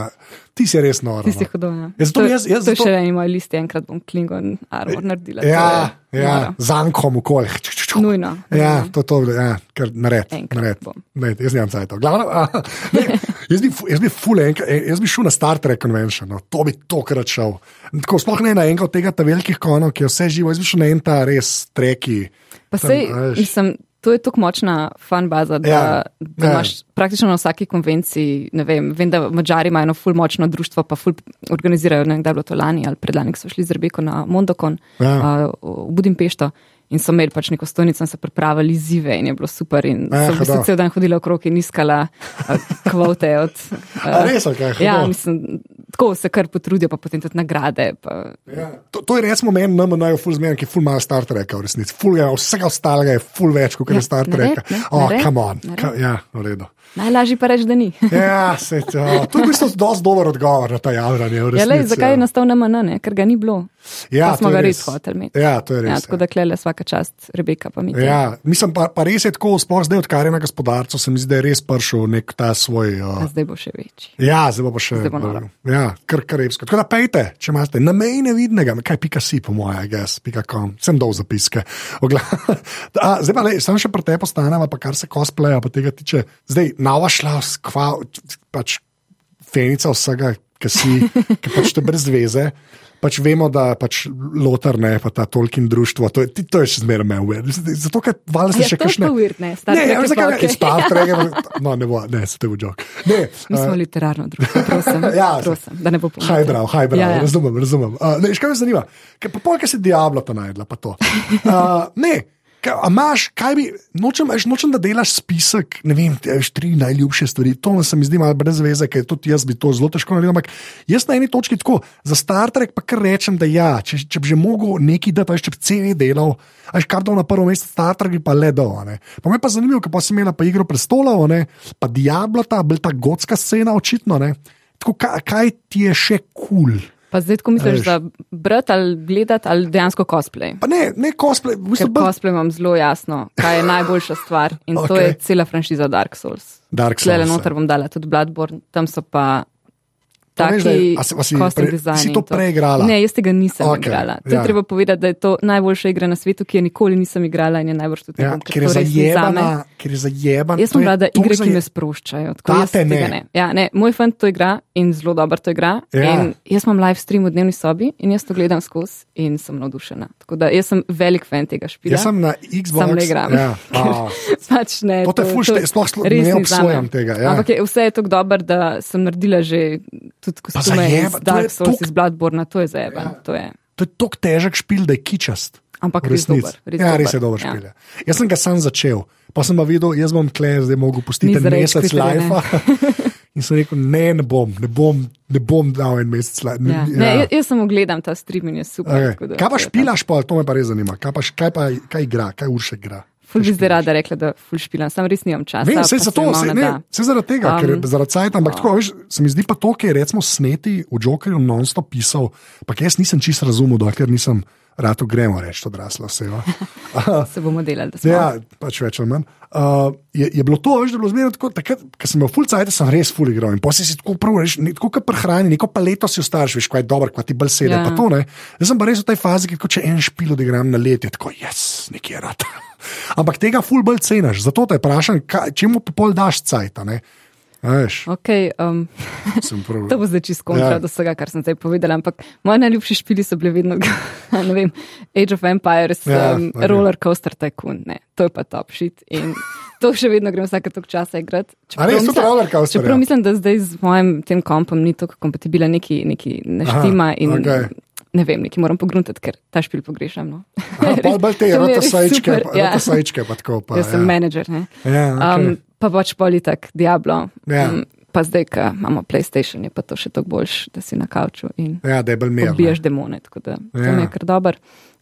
ti si res noro. Tisti no. hodovni. Ja, zato to, jaz- jaz to zato- še eni moji listi, enkrat bom Klingon armor naredila. Ja, ja, zankom okolje. Nujno. Ja, to, to, ja, kar nared. Nared. Ne, jaz nimam cajt. Jaz bi, fu- jaz bi ful enkrat, eh, jaz bi šel na Star Trek Convention, no, to bi tokrat šel. Tako, sploh ne na enega od tega velikih konov, ki je vse živo, jaz bi šel na en ta res treki. Pa Tam, sej, veš. mislim, to je tako močna fan baza, da, Ja, da ja. imaš praktično na vsaki konvenciji, vem, vem, da Mačari imajo eno ful močno društvo, pa ful organizirajo, ne vem, kdaj je bilo to lani ali predlani, ko so šli z Rebeko na Mondokon Ja. uh, v Budimpešto. In so imeli pač neko stojnico, in se pripravili zive, in je bilo super. In Ja, so v bistvu cel dan hodila okrog in iskala uh, kvote od. A res, ok, hudo. ja, mislim, tako se kar potrudijo, pa potem tudi nagrade. Pa... Ja. To, to je recimo meni, nam je ful zmeren, ki je ful malo Star Treka v resnici. Ful je vsega ostalega, je ful več kot Ja, je Star Trek. Oh, come on. Ka, ja, v redu. Najlažje pa reči, da ni. Ja, se, to, to je v bistvu dosti dober odgovor na ta v Ja, lej, zakaj ja. je nastal na MN, ker ga ni bilo. Ja, smo to je ga res hoteli imeti. Ja, to je res. Ja, tako da klele vsaka čast, Rebeka pa mi. Ja, mislim, pa, pa res je tako, sploh zdaj, odkar je na gospodarstvu, se mi zdi, da je res prišel nek ta svoj. Uh, Zdaj bo še večji. ja, zdaj bo pa še. Zdaj bo noro. ja, kar karibsko. Tako da pejte, če imate na meji nevidnega, kaj pika si, po mojem, gess, pika kom, sem dol zapiske. Ogla, A, zdaj pa le, sem še pri tebi postaneva, pa kar se cosplaya, pa tega tiče. Zdaj, nova šla, skva, pač fenica vsega, ki si, ki pač te brez veze. Pač vemo, da pač Lotar ne, pa ta Tolkien društvo, to je, to je še zmeraj me uved. Zato, ker valjda se Ja, še kakšne. weird, ne, Star ne, ja, zakaj okej. Star Trek no, ne bo, ne, se te bo jok. Ne, Mi smo literarno družbo, prosim, Ja, prosim da ne bo pomoč. Hajbrav, hajbrav, Ja, ja. razumem, razumem. Uh, ne, veš, kaj me zanima? Ker pa polk si Diablo ta najdla, pa to. Uh, ne, kaj, a imaš, kaj bi, nočem, veš, nočem, da delaš spisek, ne vem, te, veš, tri najljubše stvari. To se mi zdi malo brez veze, ker tudi jaz bi to zelo težko naredil. Ampak jaz na eni točki tako, za Star Trek pa kar rečem, da ja, če, če bi že mogel neki dati, veš, če bi CV delal, a veš, kar dal na prvo mesto Star Trek, bi pa le ne. Pa me pa zanimivo, ker pa si imela pa igro prestolov, ne, pa Diablo, ta, ta gotska scena očitno. Tako, kaj, kaj ti je še kul? Cool? Pa zdaj, ko misliš, da brati ali gledati ali dejansko cosplay. Pa ne, ne cosplay, v bistvu bolj cosplay imam zelo jasno, kaj je najboljša stvar in okay. to je cela franšiza Dark Souls. Dark Souls. ja. noter bom dala tudi Bloodborne, tam so pa. Pa veš, da Taki a si- a si pre- design si to preigrala? Ne, jaz tega nisem okay, igrala. To ja. je treba povedati, da je to najboljša igra na svetu, ki je nikoli nisem igrala in je najbolj tudi Ja, ne ker je to res ni zame. zajebana, ker je zajebana. Jaz sem rada igre, ki zaje- me sproščajo. Tate tega ne. Ja, ne. Moj fant to igra in zelo dobro to igra. Ja. Jaz imam live stream v dnevni sobi in jaz to gledam skozi in sem navdušena. Tako da jaz sem velik fan tega špila. Jaz sem na Xbox. Sam ne igram. Ja, pač ne, To te ful šte- sploh ne obsojam tega, ja. Ampak je, vse je tako dobro, da sem naredila že tudi kostume zajeba- iz to je Dark Souls, tok- iz Bloodborne, to je zajeban. Ja. To je. to je tako težek špil, da je kičast. Ampak res resnici. dober. Res ja, res je dober Ja. špil. Ja. Jaz sem ga sam začel, pa sem pa videl, jaz bom tle zdaj mogel pustiti en za mesec ne. live. In sem rekel, ne, ne bom, ne bom, ne bom dal en mesec live. Ja. Ne, jaz, jaz samo gledam ta stream in je super. Okay. da Kaj pa špilaš, pa to me pa res zanima. Kaj, pa, kaj, pa, kaj igra, kaj urše igra? Ful bi zdaj rada rekla, da ful špilam, sam res nimam časa. Ne, pa vse se zato, vse, ne vse zaradi tega, um, ker zaradi sajta, ampak tako, veš, se mi zdi pa to, ker je recimo sneti v Jokerju non-stop pisal, pa jaz nisem čisto razumel, dokler nisem rad gremo reči odrasla oseba. Se bomo delali, da smo. Ja, pač več ali manj. Uh, je, je bilo to, veš, da je bilo zmerno tako, takrat, ko sem imel full cajt, sem res full igral in potem si tako prav, veš, ne- tako kot prehrani, neko paleto si ostariš, veš, kaj je dobro, kaj ti bolj sedi, Ja. pa to ne. Jaz sem pa res v tej fazi, ko če en špil odigram na let, je tako, jaz, nekje rad. Ampak tega full bolj ceniš, zato te vprašam, čemu pa pol daš cajt, ne? Okay, um, to bo zdaj čisto kontra Ja. do vsega, kar sem zdaj povedala, ampak moji najljubši špili so bili vedno, ne vem, Age of Empires, Ja, um, okej. Roller Coaster Tycoon, ne, to je pa top shit. In to še vedno grem vsake tok časa igrati. A res, tudi Roller Coaster, Čeprav ja. mislim, da zdaj z mojim tem kompom ni tako kompatibilen, neki, neki neštima Aha, in okej. ne vem, neki moram pogruntati, ker ta špil pogrešam. No. Aha, bolj te To mi je rata res sajčke, super, ja. rata sajčke, pa tako pa. Jaz sem ja. menedžer, ne. Ja, okay. Um, pa pač politik, Diablo. Ja. Um, pa zdaj, ko imamo PlayStation, je pa to še toliko boljš, da si na kavču in ja, pobijaš demone. Tako da to Ja. mi je kar dober.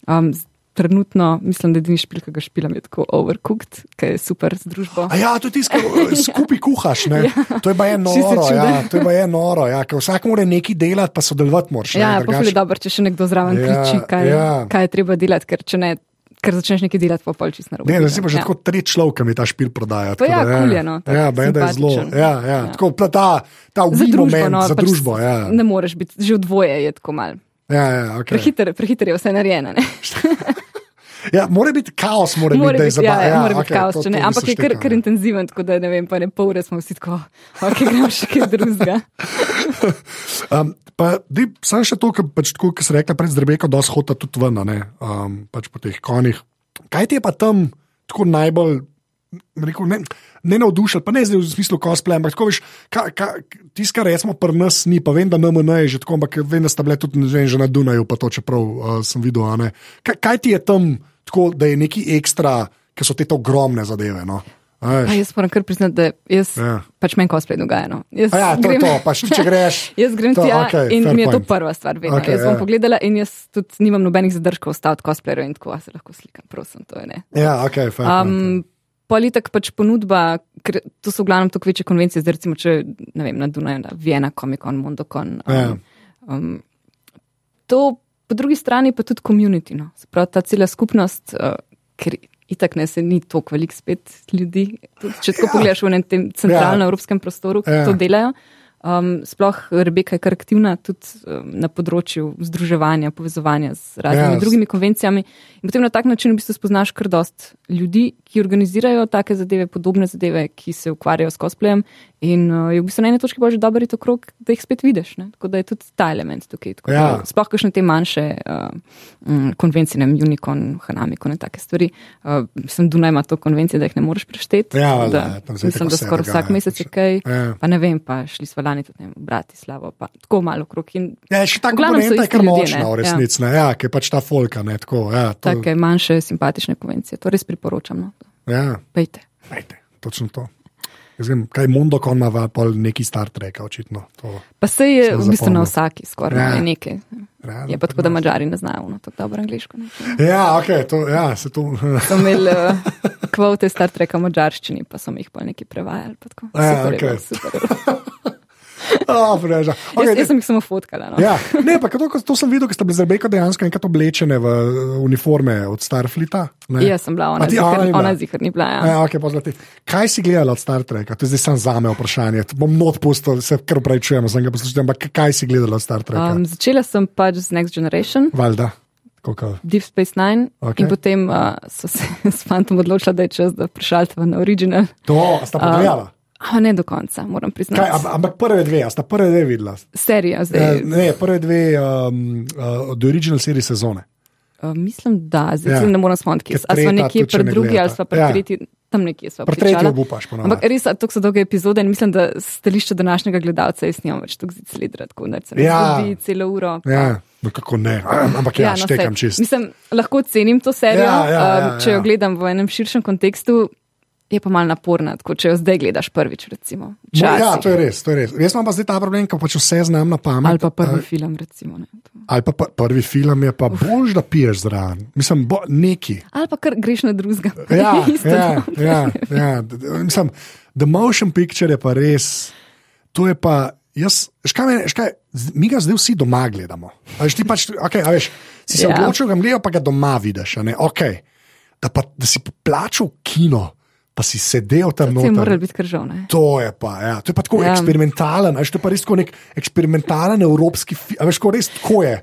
Um, trenutno mislim, da edini špil, ki ga špilam, je tako overcooked, ki je super z družbo. A ja, to je tisto, kar skupaj kuhaš. Ne? Ja. To je pa je noro. Ja, to je pa je noro. Ja, ker vsak mora nekaj delati, pa sodelovati moraš. Ja, pa je dobro, če še nekdo zraven Ja, ja, kriči, kaj, ja. ja. kaj je treba delati, ker če ne, ker začneš nekaj delati, pa pol čist narobe. Ne, da si pa že ja. tako tretji človek, ki mi ta špil prodaja. Pa tako ja, da, kul je, no, Ja, je zelo. Ja, ja, Ja. tako ta, ta, ta Za družbo, moment no, za pač družbo. Ja, Ne moreš biti, že v dvoje je tako mal. ja, ja, okay. Prehiter, prehiter je vse narejeno. ne. ja, mora biti kaos, mora, Mora biti, da je biti, ja, zabavno. ja, mora biti okej, kaos, to- ne. to Ampak je kar, kar ja. intenziven, tako da ne vem, pa ne pol ure smo vsi tako, ok, gremo še kaj drugega. Um, pa, di, sam še to, kar pač, tako, si rekla pred Rebeko, da shota tudi ven, ne, um, pač po teh konjih. Kaj ti je pa tam tako najbolj, rekel, ne, ne navdušil, pa ne zdaj v smislu cosplay, ampak tako veš, tisto, kar recimo pri nas ni, pa vem, da NMN je že tako, ampak vem, da sta bile tudi vem, že na Dunaju, pa to čeprav uh, sem videl. Kaj, kaj ti je tam tako, da je neki ekstra, ki so te ogromne zadeve? No? A jaz moram kar priznati, da jaz, Ja. ja. pač meni cosplay dogaja. No. Jaz A ja, to grem- to, pač ti, če greš. Jaz grem To, tja okej, in mi je to point. prva stvar. Vedno. Okay, jaz bom ja. pogledala in jaz tudi nimam nobenih zadržkov staviti cosplayer in tako, a se lahko slikam, prosim, to je ne. Ja, ok, fair point. Um, Politik pač ponudba, ker to so v glavnem tako večje konvencije, zdaj recimo, če ne vem, na Dunaju, na Viena, Comic Con, Mondocon. Um, Ja. um, to po drugi strani pa tudi community, no. se pravi ta cela skupnost, uh, ker itak ne se ni toliko velik spet ljudi. Tudi, če tako Ja. pogledaš v tem centralnem ja. evropskem prostoru, ki ja. to delajo. Um, sploh Rebeka je kar aktivna tudi um, na področju združevanja, povezovanja z raznimi Ja, ja, drugimi konvencijami. In potem na tak način v bistvu spoznaš kar dost ljudi, ki organizirajo take zadeve, podobne zadeve, ki se ukvarjajo s cosplayem. In uh, je v bistvu na eni točki bolj že dobro iti okrog, da jih spet vidiš. Ne? Tako da je tudi ta element tukaj. Tako Ja. da Sploh kakšne te manjše uh, um, konvencije, ne vem, Unicon, Hanamiko in take stvari. Uh, sem Dunaj ima to konvencije, da jih ne moreš prešteti. Ja, da, zdaj mislim, da skoraj vsak mesec je pač. kaj. Ja. Pa ne vem, pa šli smo lani tudi ne, vem, Bratislavo, pa tako malo okrog. In Ja, še ta v glavnem so komponenta je kar močna, v resnici, ne, ja, ki je pač ta folka, ne, tako, ja, to, take manjše, simpatične konvencije. To res priporočam. No. ja, Pejte. Ejte, točno to. Jaz vem, kaj Mondokon ima pa neki Star Trek, očitno. To, Pa se je v bistvu na vsaki skoraj Ja. ja. nekaj. realno Je pa tako, da mačari ne znajo no, tako dobro angliško. Ne. Ja, ok, to, ja, se to. So imeli uh, kvote Star Treka v mačarščini, pa so jih pa neki prevajali. pa tako. Ja, Super je okej. super je bilo. Oh, vreža. Jaz, okay, jaz sem jih samo fotkala. No. Ja, ne, pa to, to sem videl, ker ste bili z Rebeko dejansko enkrat oblečene v uh, uniforme od Starflita. ne? Jaz sem bila, A ona ti- ona zihar, ni bila? ona zihar ni bila. Ja. Ja, okay, pa. Kaj si gledala od Star Treka? To je zdaj samo za me vprašanje. To Bom not pustil, se kar upravičujem, sem ga poslušal, ampak kaj si gledala od Star Treka? Um, Um, začela sem pač z Next Generation. Valjda. Koliko? Deep Space Nine, okay. in potem uh, so se s fantom odločila, da je čas, da prešaltava na original. To, sta pogledala? A ne do konca, moram priznati. Kaj, am- ampak prve dve, a sta prve dve videla? Serija zdaj. Ne, prve dve um, uh, od original serije sezone. Uh, mislim, da, zdaj Ja. ja. ne morem spomniti, kje. Smo nekje pri ne drugi ali smo pri Ja. ja. tretji, tam nekje smo. Pri tretji obupaš ponovno. Ampak res, to so dolge epizode in mislim, da stališče današnjega gledalca jaz nimam več tako zid tako da se ne Ja. zgodi celo uro. pa- Ja, no kako ne, ampak ja, ja no, štekam saj, čist. Mislim, lahko cenim to serijo, Ja, ja, ja, um, če ja. jo gledam v enem širšem kontekstu. Je pa malo naporna, tako če jo zdaj gledaš prvič. Recimo, Mo- Ja, to je res, to je res. Jaz imam pa zdaj ta problem, ko pač vse znam na pamet. Ali pa prvi eh, film. Recimo, ne. Ali pa pr- prvi film je pa bolj, da piješ zraven. Mislim, bo, neki. Ali pa kar greš na drugega. Ja, ja, ja, ja. Mislim, the motion picture je pa res. To je pa. Jaz, veš kaj, meni- veš kaj, z- mi ga zdaj vsi doma gledamo. Veš, ti pač, okay, veš, si se Ja. odločil, da ga gledaš, pa ga doma vidiš. Okay. Da, pa, da si plačal kino, pa si sedel tam To je noter. biti kržov. Ne? To je pa, ja. to je pa tako ja. Ja. eksperimentalen, veš, to je pa res tako nek eksperimentalen evropski film, veš, ko res tako je.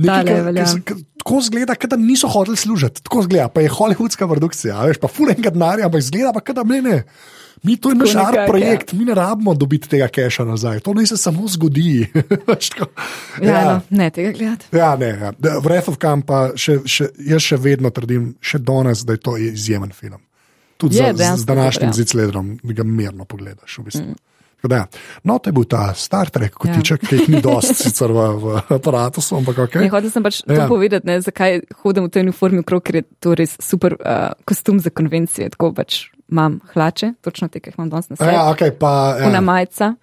Nekaj, je ka- ka Tako zgleda, kot da niso hodili služiti, tako zgleda, pa je hollywoodska produkcija, veš, pa fulenga denarja, ampak zgleda pa, kot da me ne. Mi to je naš art ja. projekt, mi ne rabimo dobiti tega keša nazaj, to naj se samo zgodi. Ja, ja. No, ne tega gledati. Ja, ne, ja. Wrath of Khan pa še, še, jaz še vedno trdim, še danes, da je to izjemen film. Tudi Je, za, z, z današnjim ja. zicledrom, da ga mirno pogledaš. V bistvu. Tako da, ja. No, to je bil ta Star Trek, kot Ja. tiček, ki jih ni dosti sicer v, v aparatu, ampak ok. Ne, hotel sem pač Ja. ja. to povedati, ne, zakaj hodim v tej uniformi okrog, ker je to res super uh, kostum za konvencije. Tako pač imam hlače, točno te, ki jih imam danes na sebi. Ja, okay, pa, ja. Una majica,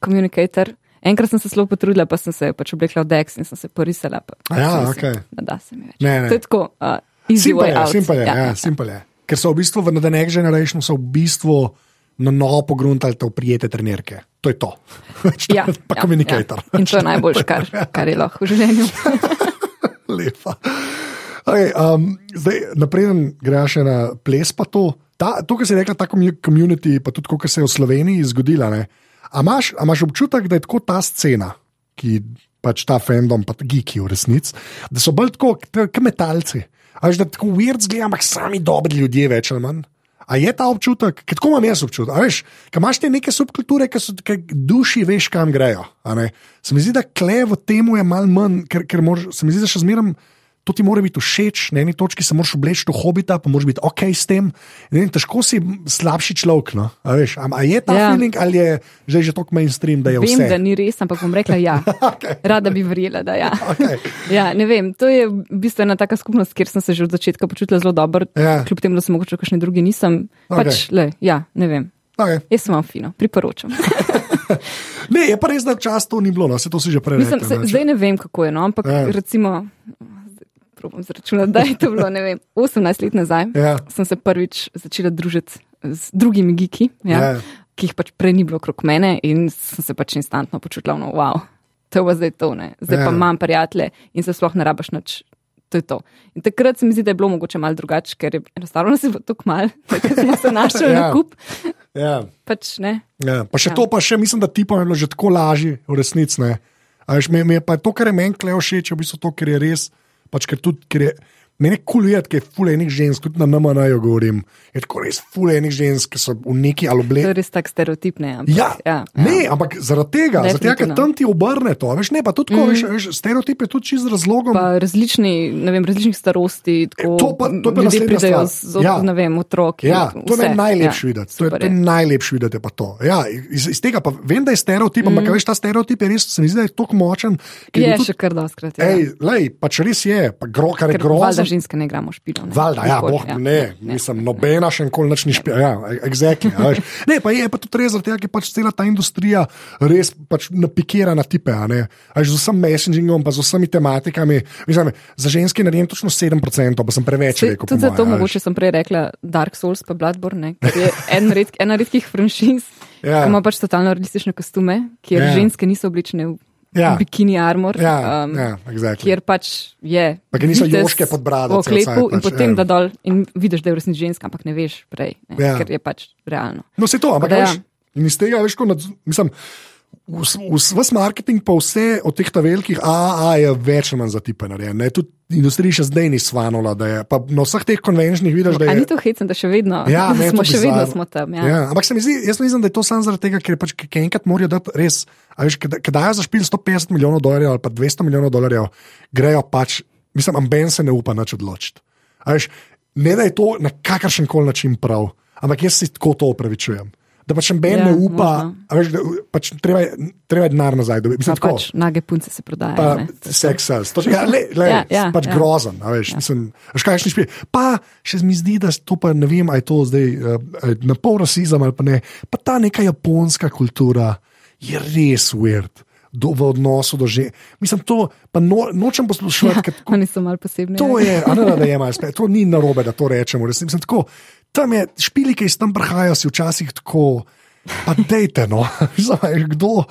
komunikator. Enkrat sem se zelo potrudila, pa sem se pač oblekla v Dex in sem se porisala. Pa, A ja. Se, ne da se mi več. Ne, ne. To je tako, uh, easy Simpel way je, simpel je, ja, ja, simpel je. Ker so v bistvu v The Next Generation so v bistvu na novo pogruntali te prijete trenirke. To je to. Ja, pa ja, komunikator. Ja. In to je najboljše, kar, kar je lahko v življenju. Lepa. Okay, um, zdaj, naprej greš na ples, pa to. Ta, to, kar si rekla, ta komunity, pa tudi to, kar se je v Sloveniji zgodilo. A imaš, a imaš občutek, da je tako ta scena, ki pač ta fandom, pa geeki v resnici, da so bolj tako, kot metalci. A veš, da tako weird zgleda, ampak sami dobri ljudje, več ali manj. A je ta občutek, ker tako imam jaz občutek, veš, ker imaš te neke subkulture, ki so ki duši, veš, kam grejo. Se mi zdi, da kle v tem je malo manj, ker, ker moraš, se mi zdi, da še zmeraj to ti mora biti všeč, na eni točki se moraš obleči v hobita, pa moraš biti ok s tem. Vem, težko si slabši človek. No? A, veš, a, a je ta Ja. feeling ali je že, že tako mainstream, da je Vem, vse? da ni res, ampak bom rekla ja. Okej. Rada bi verjela, da ja. Okej. Ja, ne vem, to je v bistvu ena taka skupnost, kjer sem se že od začetka počutila zelo dobro, Ja. kljub temu, da sem mogoče kakšni drugi nisem. Okej. Pač, le, ja, ne vem. Okay. Jaz sem vam fino, priporočam. Ne, je pa res, da včasih to ni bilo, no, se to si že prej Mislim, rekel. se, zdaj ne vem, kako je, no, ampak ja. recimo, probam zračunati, da je to bilo, ne vem, 18 let nazaj, Ja. sem se prvič začela družiti z drugimi giki, ja, Ja. ki jih pač prej ni bilo okrog mene in sem se pač instantno počutila, no, wow, to je zdaj to, ne. Zdaj Ja. pa imam prijatelje in se sploh ne rabaš nič. To je to. In takrat se mi zdi, da je bilo mogoče malo drugače, ker je enostavno se bilo tako malo, da smo se našli Ja. na kup. Ja. Pač ne. Ja, pa še ja. To, pa še mislim, da tipom je bilo že tako lažje, v resnici. Mi mi je pa to, kar je meni kleo všeč, v bistvu to, ker je res. Pač, ker tudi, ker je, meni je kul videti, ker je fulejnih žensk, tudi na NMN-ju govorim. Je tako res fulejnih žensk, ki so v neki ali To obleki. je res tak stereotip, ne. Ampak, Ja, ja, ja, ne, ampak zaradi tega, zaradi tega ker tam ti obrne to. a Veš, ne, pa tudi tako, mm. veš, veš, stereotip je tudi čist z razlogom. pa različni, ne vem, različnih starosti, tako To pa- to je pa ljudje pridejo z, od, Ja. ja. ne vem, otroki. Ja, to je vse. najlepši ja, videti. To je, to je najlepši videti, je pa to. Ja, iz, iz tega pa vem, da je stereotip, mm. ampak a veš, ta stereotip je res, se mi zdi, da je tako močen. ker Je bil še kar doskrat. Ja. Ej, lej, pač res je, pa gro, kar je grozno. Ženske ne igramo špilo. Ne. Valjda, ja, boh, ja, ne, mislim, nobena še nikoli nič ni špila. Ja, exactly, ne, pa je pa tudi res, tega, ker pač cela ta industrija res pač napikira na tipe, a ne. A veš, z vsem messagingom, pa z vsemi tematikami. Mislim, za ženske naredim točno 7%, pa sem preveč Sej, rekel. tudi zato moje, mogoče sem prej rekla Dark Souls pa Bloodborne, ne, ker je en red, ena redkih franšiz, Ja. ja. ki ima pač totalno realistične kostume, kjer Ja. ja. ženske niso obličene v Ja. ja. bikini armor. Ja, um, ja, exactly. Kjer pač je. Pa niso joške pod brado v cel oklepu cajt, in pač, potem ja. da dol in vidiš, da je v resnici ženska, ampak ne veš prej, ne, Ja. ker je pač realno. No, se to, ampak Da, ja. veš, in iz tega veš, ko nad, mislim. Vse marketing, pa vse od teh velikih AAA je več ali manj za tipe narejen. ne. Tudi industrija še zdaj ni svanula, da je. Na vseh teh konvenčnih vidiš, da je. ni to hecen, da še vedno Ja, ne, smo, še vedno smo tam. Ja. Ja, ampak se mi zdi, jaz mislim, da je to samo zaradi tega, ker pač, enkrat morajo dati res. Veš, ker dajo za špil 150 milijonov dolarjev ali pa 200 milijonov dolarjev, grejo pač, mislim, amben se ne upa nič odločiti. Veš, ne da je to na kakršen koli način prav, ampak jaz si tako to upravičujem. Da pač amben Ja, ne upa, veš, da, pač treba, je, treba je denar nazaj dobiti. Mislim, Pa tako. pač nage punce se prodajajo. Pa ne, to je to. seks sales. To, ja, le, le, ja, Ja, pač ja. grozen. Veš, ja. mislim, veš, kaj še špi. Pa še mi zdi, da to pa ne vem, ali je to zdaj uh, na pol rasizem ali pa ne. Pa ta neka japonska kultura je res weird. Do, v odnosu do že. Mislim, to pa no, nočem poslušati. Ja, Oni so malo posebni. To je, ne da je malo spet, to ni narobe, da to rečemo. Resnici, mislim, tako, tam je špili, ki iz tam prihajajo, si včasih tako, pa dejte, no, je kdo.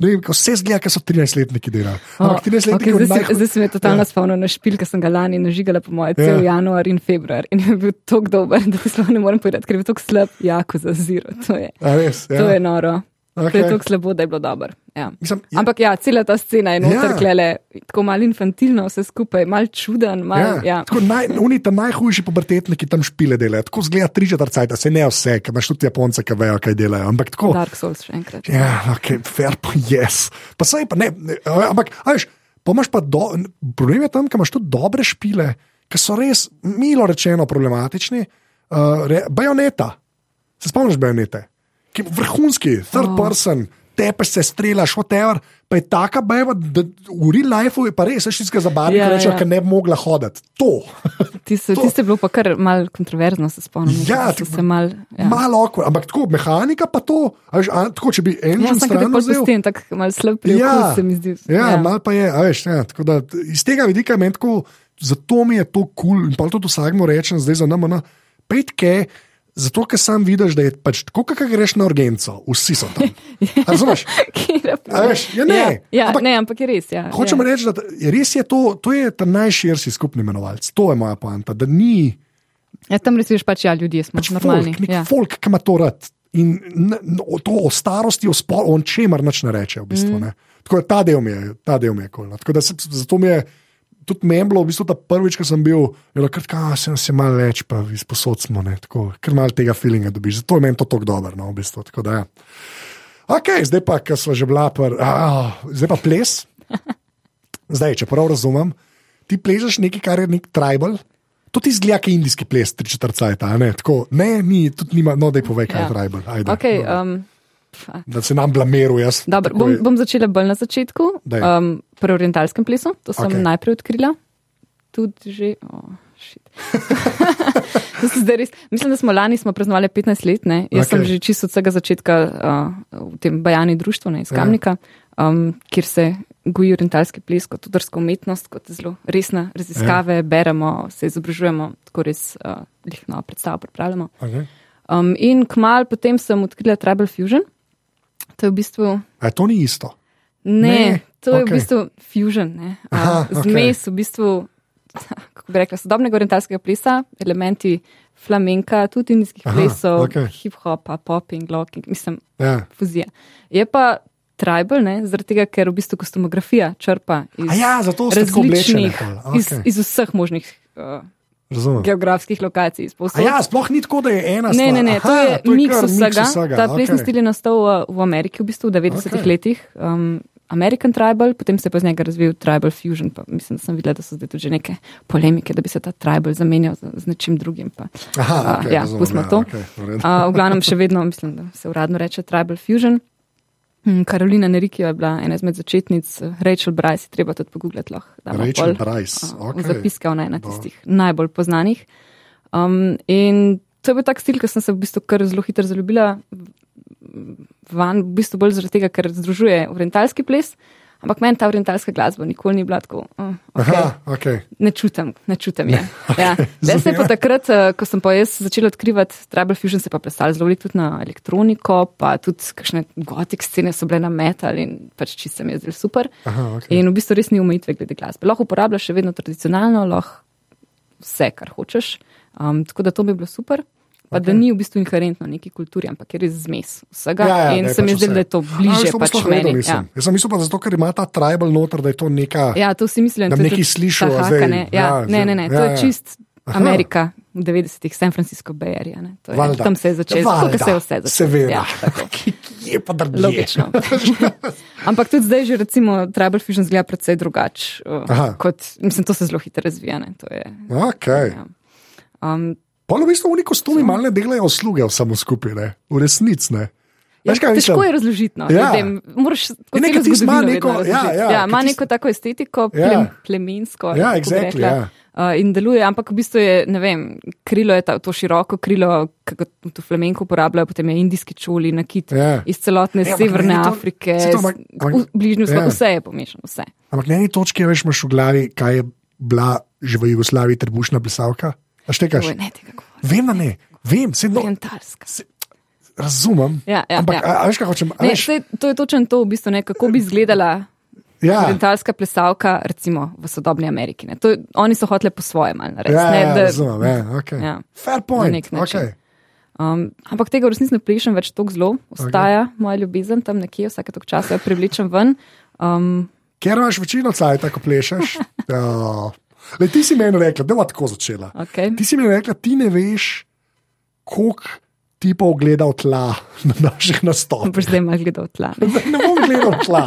Ne vem, vse zgleda, ker so 13-letniki delali. Ampak 13-letniki okay, zdaj, se, zdaj se mi je totalno Ja. ja. spomnil na špil, ki sem ga lani nažigala, po moje, cel Ja. ja. januar in februar. In je bil tako dober, da sploh ne morem povedati, ker je bil tako slab, jako za ziro. To je, A res, ja. to je noro. Okay. To je tako slabo, da je bilo dobro. Ja. Mislim, je- Ampak ja, cela ta scena je Ja. noter klele, tako malo infantilno, vse skupaj, malo čuden. Mal, Ja, ja. tako naj, oni tam najhujši pubertetniki tam špile delajo. Tako zgleda tri četrtcajta, se ne vse, ker imaš tudi Japonce, ki vejo, kaj delajo. Ampak tako. Dark Souls še enkrat. Ja, ok, fair pa yes. Pa saj pa ne, ne ampak, a veš, pa imaš pa do, problem je tam, ker imaš tudi dobre špile, ki so res, milo rečeno, problematični. Uh, re, bajoneta, se spomniš bajonete, ki je vrhunski, third oh. person. Tepeš se, strelaš, whatever, pa je taka bajva, da v real lifeu je pa res, še tiskaj za barvi, Ja, ki ja. ker ne bi mogla hoditi. To. Tiste, To- tiste je bilo pa kar mal kontroverzno, se spomnim. Ja, tako- se mal. Ja. Malo okvar, ampak tako, mehanika pa to. a Veš, a, tako, če bi en Ja, sem stran kaj vzel. postem, tako mal slab priokus Ja, se mi zdi. Ja, ja. malo pa je, a veš, ja, tako da iz tega vidika je meni tako, zato mi je to kul cool, in pa tudi vsakmo rečem, zdaj za nama, petke. Zato, ker sam vidiš, da je pač tako, kot greš na urgenco, vsi so tam. Razumeš? Veš, ja, ne. Ja, ja Ampak- ne, ampak je res. Ja, Hočem ja. reči, da res je to, to je ta najširši skupni imenovalec. To je moja poanta, da ni Ja, tam res veš, pač ja, ljudje smo pač normalni. folk, nek ja. folk, ki ima to rad. In n- n- o- to o starosti, o spolu, on čemer nič ne reče. V bistvu, mm. Tako da ta del mi je, ta del mi je kul. Cool, no. Zato mi je tudi memblo, v bistvu ta prvič, ko sem bil, je bilo kar sem se malo več, pa izposod smo, ne, tako, ker malo tega feelinga dobiš. Zato je meni to tako dobro, no, v bistvu. Tako da, ja. Ok, zdaj pa, ker smo že bila, pr, ah, zdaj pa ples. Zdaj, če prav razumem, ti plešeš nekaj, kar je nek tribal. To ti zgleda, kot indijski ples, tri četrt cajta. Ne? Tako, ne, ni, tudi nima, no, da je povej, kaj je Ja. tribal. Ajde, Okay, no. um, Da se nam blamiru, jaz. dobro, bom, bom začela bolj na začetku. Daj. Um, pri orientalskem plesu, to sem okay. najprej odkrila. Tudi že. Oh, res, mislim, da smo lani smo praznovali 15 let. Ne? Jaz okay. sem že čisto od vsega začetka uh, v tem Bajani društvu ne, iz Ja. Kamnika, um, kjer se goji orientalski ples kot udarska umetnost, kot zelo resna raziskave, ja. beremo, se izobražujemo, tako res uh, lihno predstavo pripravljamo. Okay. Um, in kmal potem sem odkrila Tribal Fusion. To je v bistvu. A to ni isto. Ne, Ne, to je okej. v bistvu fusion. Ne, Aha, zmes v bistvu, kako bi rekla, sodobnega orientalskega plesa, elementi flamenka, tudi indijskih Aha, plesov, okej. hip-hopa, popping, locking, mislim, Ja. fuzija. Je pa tribal, ne, zaradi tega, ker v bistvu kostumografija črpa iz A ja, različnih, pol, iz, iz vseh možnih uh, Razumem. geografskih lokacij. povsod. ja, sploh ni tako, da je ena Ne, stvar. ne, ne, Aha, to je, to je miks vsega. vsega. Ta plesni okej. stil je nastal v, v Ameriki, v bistvu v 90-ih Okej. okay. letih. Um, American tribal, potem se je pa z njega razvil tribal fusion. Pa mislim, da sem videla, da so zdaj tudi neke polemike, da bi se ta tribal zamenjal z, z nečim drugim. Pa. Aha, okay, ja, pustimo to. Okay. Uh, v glavnem še vedno mislim, da se uradno reče tribal fusion. Mm, Karolina Nerikija je bila ena izmed začetnic, Rachel Bryce, treba tudi pogooglati. Rachel pol, Bryce, uh. V zapiske ona je ena tistih najbolj poznanih. Um, in to je bil tak stil, ki sem se v bistvu kar zelo hitro zaljubila van, v bistvu bolj zaradi tega, ker združuje orientalski ples. Ampak meni ta orientalska glasba nikoli ni bila tako. Uh, okay. Aha, okay. Ne čutim, ne čutim je. Ja. Zdaj se pa takrat, eh, ko sem pa jaz začela odkrivati Tribal Fusion, se pa plesali zelo veliko tudi na elektroniko, pa tudi kakšne gotik scene so bile na metal in pač čisto mi je zdelo super. Aha, okay. In v bistvu res ni omejitve glede glasbe. Lahko uporabljaš še vedno tradicionalno, lahko vse, kar hočeš. Um, tako da to bi bilo super. Pa okay. da ni v bistvu inherentno neki kulturi, ampak je res zmes vsega. Ja, ja, in da se mi pač zdi, da je to A, bliže to pa pač meni. Ja. Jaz sem mislil pa zato, ker ima ta tribal noter, da je to neka. Ja, to si mislim, Da to bi je nekaj tudi slišal, ta a haka, zdaj- ne. ja, Ja, ne, ne, ne, zdaj- to ja, je ja. čist Aha. Amerika v 90-ih, San Francisco Bay Area. Tam se je začelo, tako se je vse začelo. Seveda. Ja. Je pa drugje. Logično. Ampak tudi zdaj že recimo Tribal Fusion zgleda precej drugače. Uh, kot, mislim, to se zelo hitro razvija. ne, je, Okay. ja. um, Pa v bistvu oni kostumi malo delajo usluge vsemu skupaj, ne? v resnici. Ja, kaj težko mislim? je razložiti. No, Ja. ljudem. Moraš nekaj celo tisto ima neko- ja, ja, ja, ima neko tako estetiko, Ja. plem, plemensko. Ja, exactly, rekla. ja. Uh, in deluje, ampak v bistvu je, ne vem, krilo je ta, to široko krilo, ki ga tu flamenko uporabljajo, potem je indijski čoli, nakit Ja. iz celotne Ja, severne to- Afrike, v bližnji vzhod, ja. vse je pomešano, vse. Ampak na eni točki veš, imaš v glavi, kaj je bila že v Jugoslaviji trebušna plesalka. Štekaš? Ne tega govora. Vem, da ne, vem, se no, Orientalska. razumem. Ja, ja, ampak ja. A, a veš, kaj hočem? Ne, sej, to je točno to, v bistvu, ne, kako bi izgledala ja, orientalska plesalka, recimo v sodobni Ameriki. ne. To, oni so hoteli po svoje malo narediti. ja, ne, ja, da- razumem. Ja, okay. Ja. Fair point. Okay. Um, ampak tega v resnici ne plešem več tako zelo, ostaja okay. moja ljubezen tam nekje, vsake tok časa jo privlečem ven. Um, Ker imaš večino cajt, ko plešeš. ja. Le, ti si meni rekla, da bo tako začela. okay. Ti si mi rekla, ti ne veš, koliko tipov gleda v tla na naših nastopih. Boš zdaj malo gledal tla. ne. ne bom gledal tla.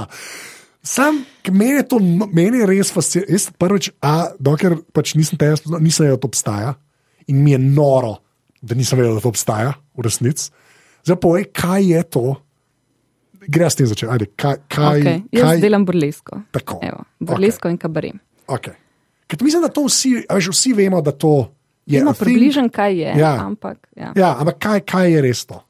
Sam, meni je to meni je res fascinantno. Jaz prvič, a dokler pač nisem tega spoznal, nisem vedel, da to obstaja in mi je noro, da nisem vedel, da to obstaja v resnici. Zdaj povej, kaj je to. Gre s tem začeti. Ajde, kaj, kaj, Okay. Jaz kaj, delam burlesko. Tako. Evo, burlesko okay. in kabaret. Okay. Ker mislim, da to vsi, veš, vsi vemo, da to je thing. približen, kaj je, Ja. ampak. Ja. Ja, ampak kaj, kaj je res to?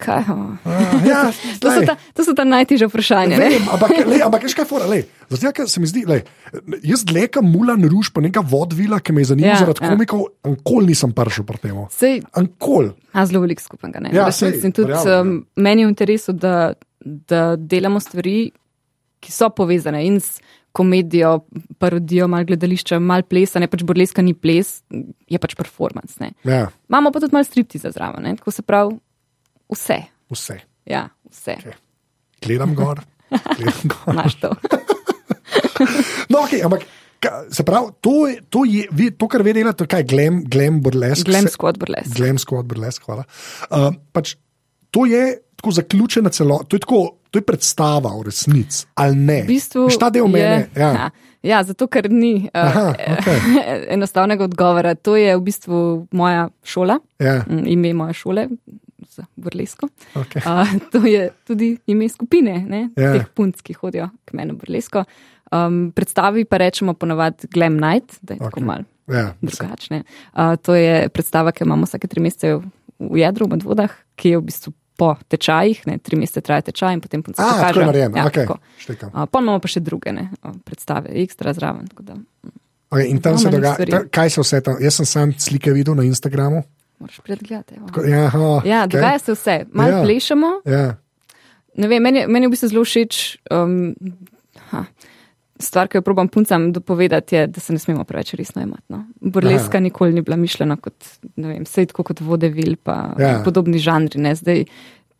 Kaj, oh. Uh, ja, to, so ta, to so ta najtežja vprašanja. Vem, ampak, lej, ampak kaj, fora, zaradi tega, ker se mi zdi, lej, jaz dlekam Mulan Ruž, pa neka vodvila, ki me je zanimala Ja, ja, zaradi ja. ja. komikov, ankol nisem prišel pri tem. Ankol. a zelo veliko skupnega. ne. Ja, resnici sej, in tudi um, meni je v interesu, da, da delamo stvari, ki so povezane in s komedijo, parodijo, malo gledališča, malo plesa, ne pač burleska ni ples, je pač performance. Ne. Ja, Imamo pa tudi malo striptiza zraven, ne. tako se pravi vse. vse. Ja, vse. Okay. Gledam gor. Gledam gor. Imaš to. No, okay, ampak se pravi, to, je, to, je, vi, to kar vi delate, kaj glam, glam burlesk. Glam squad burlesk. Glam squad burlesk, hvala. Uh, pač, to je tako zaključena celota, to je tako to je predstava v resnici, ali ne? V bistvu Šta del je- mene? Ja. Ja, ja, zato ker ni uh, Aha, okej. enostavnega odgovora. To je v bistvu moja šola, Ja, mm, ime moje šole za burlesko. okay. Uh, to je tudi ime skupine, ne, Ja. teh punc, ki hodijo k meni v burlesko. Um, predstavi pa rečemo ponovadi Glam Night, da je okay. tako malo ja. drugačne. Uh, to je predstava, ki jo imamo vsake tri mesece v, jedru, v medvodah, ki je v bistvu po tečajih, ne, tri mesece traja tečaj in potem pokažejo. narejeno, Ja, okay. Uh, pa imamo pa še druge ne, predstave, ekstra zraven. Da, Okay, in tam se dogaja, ta- kaj se vse tam, jaz sem sam slike videl na Instagramu. moraš predgledati. Ja, aha, Ja, okej. dogaja se vse. Malo Ja. plešemo. Ja, Ne vem, meni, meni je v bistvu zelo všeč. Um, ha, stvar, ki jo probam puncam dopovedati, je, da se ne smemo preveč resno imati. No. Burleska Aha. nikoli ni bila mišljena kot, ne vem, sej tako kot vodevil, pa Ja. ja. podobni žanri. Ne. Zdaj,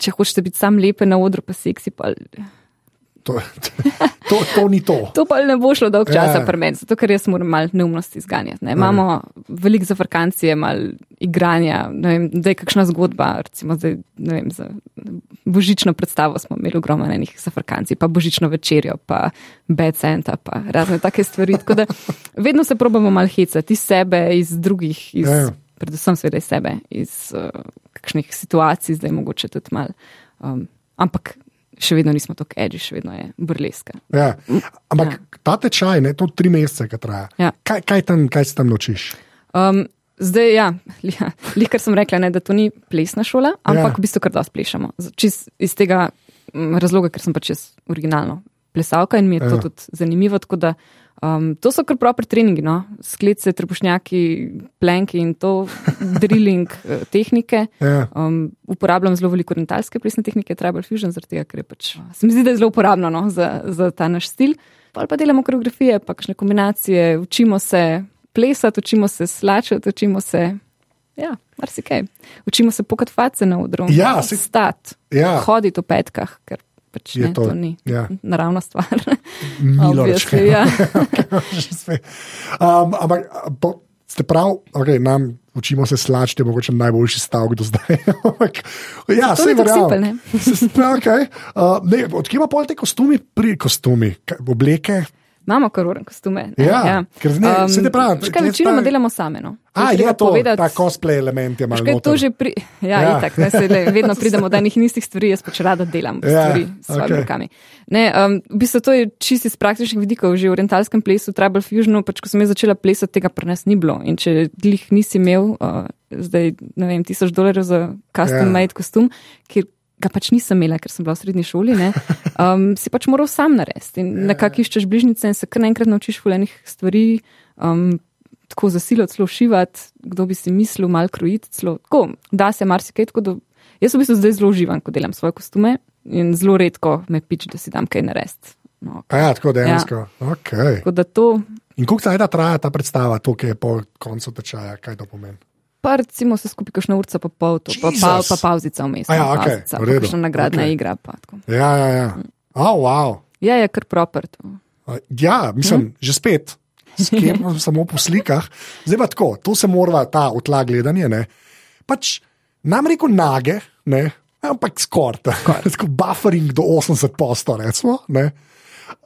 če hočeš biti sam lepe na odru, pa seksi, pa to, to, to ni to. to pa ne bo šlo dolg časa Ja. pri meni, zato ker jaz moram malo neumnosti izganjati. Ne. Imamo veliko zafrkancije, malo igranja, vem, da je kakšna zgodba, recimo zdaj, vem, za božično predstavo smo imeli ogromno enih zafrkancij, pa božično večerjo, pa bed centa, pa razne take stvari. Tako da vedno se probamo malo hecati iz sebe, iz drugih, iz, Ja. ja. predvsem seveda iz sebe, iz uh, kakšnih situacij, zdaj mogoče tudi malo. Um, ampak še vedno nismo tako edži, še vedno je burleska. Ja. Ampak ja. ta tečaj, ne, to tri mesece, ki traja. Ja. Kaj, kaj, tam, kaj se tam naučiš? Um, zdaj, ja, ja kar sem rekla, ne, da to ni plesna šola, ampak Ja. v bistvu kar dosti plešemo. Z- Čist iz tega mm, razloga, ker sem pač jaz originalno plesalka in mi je to Ja. tudi zanimivo. tako Da, um, to so kar proper treningi, no? sklece, trebušnjaki, plenki in to, drilling eh, tehnike. Ja. Um, uporabljam zelo veliko orientalske plesne tehnike, tribal fusion, zaradi tega, ker je pač, se mi zdi, da je zelo uporabno no, za, za ta naš stil. Pa pa delamo koreografije, pa kakšne kombinacije, učimo se plesati, učimo se slačati, učimo se. Ja, marsikaj. Učimo se pokati face na odru, Ja, saj- stati, Ja. hoditi v petkah, ker pač Je ne, to- to, ni ja. naravna stvar. Milo Obviously, rečeno. ja. um, ampak po, ste prav, okay, nam učimo se slačiti, je mogoče najboljši stavek do zdaj. Ja, verjamem. Se-. Uh, ne, odkje ima pol te kostumi, pri kostumi, kaj, obleke? Imamo kar uren kostume. ne, Ja, ker ne, saj te pravim, Škaj, večinoma ta- delamo same. No. A, je to, povedati- ta cosplay element je malo Škaj, to že pri, ja, Ja. ja. Itak, ne, se, le, vedno pridemo do enih istih stvari, jaz pač rada delam Ja, ja, stvari s svojimi okay. rokami. Ne, um, v bistvu to je čisto iz praktičnih vidikov. Že v orientalskem plesu, Tribal Fusionu, pač, ko sem jaz začela plesati, tega pri nas ni bilo. In če glih nisi imel, uh, zdaj, ne vem, tisoč dolarjev za custom Ja. made kostum, ker ga pač nisem imela, ker sem bila v srednji šoli, ne, um, si pač moral sam narediti. In Ja. nekako iščeš bližnjice in se kar naenkrat naučiš fulenih stvari. Um, tako za silo celo šivati, kdo bi si mislil, malo krojiti. Celo. Tako, da se marsikaj tako. Do... Jaz v bistvu zdaj zelo uživam, ko delam svoje kostume in zelo redko me pič, da si dam kaj narediti. No, A ja, tako dejansko. Ja. Okay. tako da to, In koliko zdaj traja ta predstava, to, ki je po koncu tečaja, kaj to pomeni? Pa recimo se skupaj kakšna urca pa pol, to, pa, pa, pa pauzica vmes. Ja, no, okej, pauzica, pa kakšna nagradna okej. igra. Pa, tako. Ja, ja, ja. Oh, wow. ja, je kar proper. Uh, Ja, mislim, hm? že spet. Skepno samo po slikah. Zdaj pa tako, to se mora ta utla gledanje. Ne? Pač nam reko nage, ne? ampak skoraj. Tako buffering do 80 posto, recimo. ne.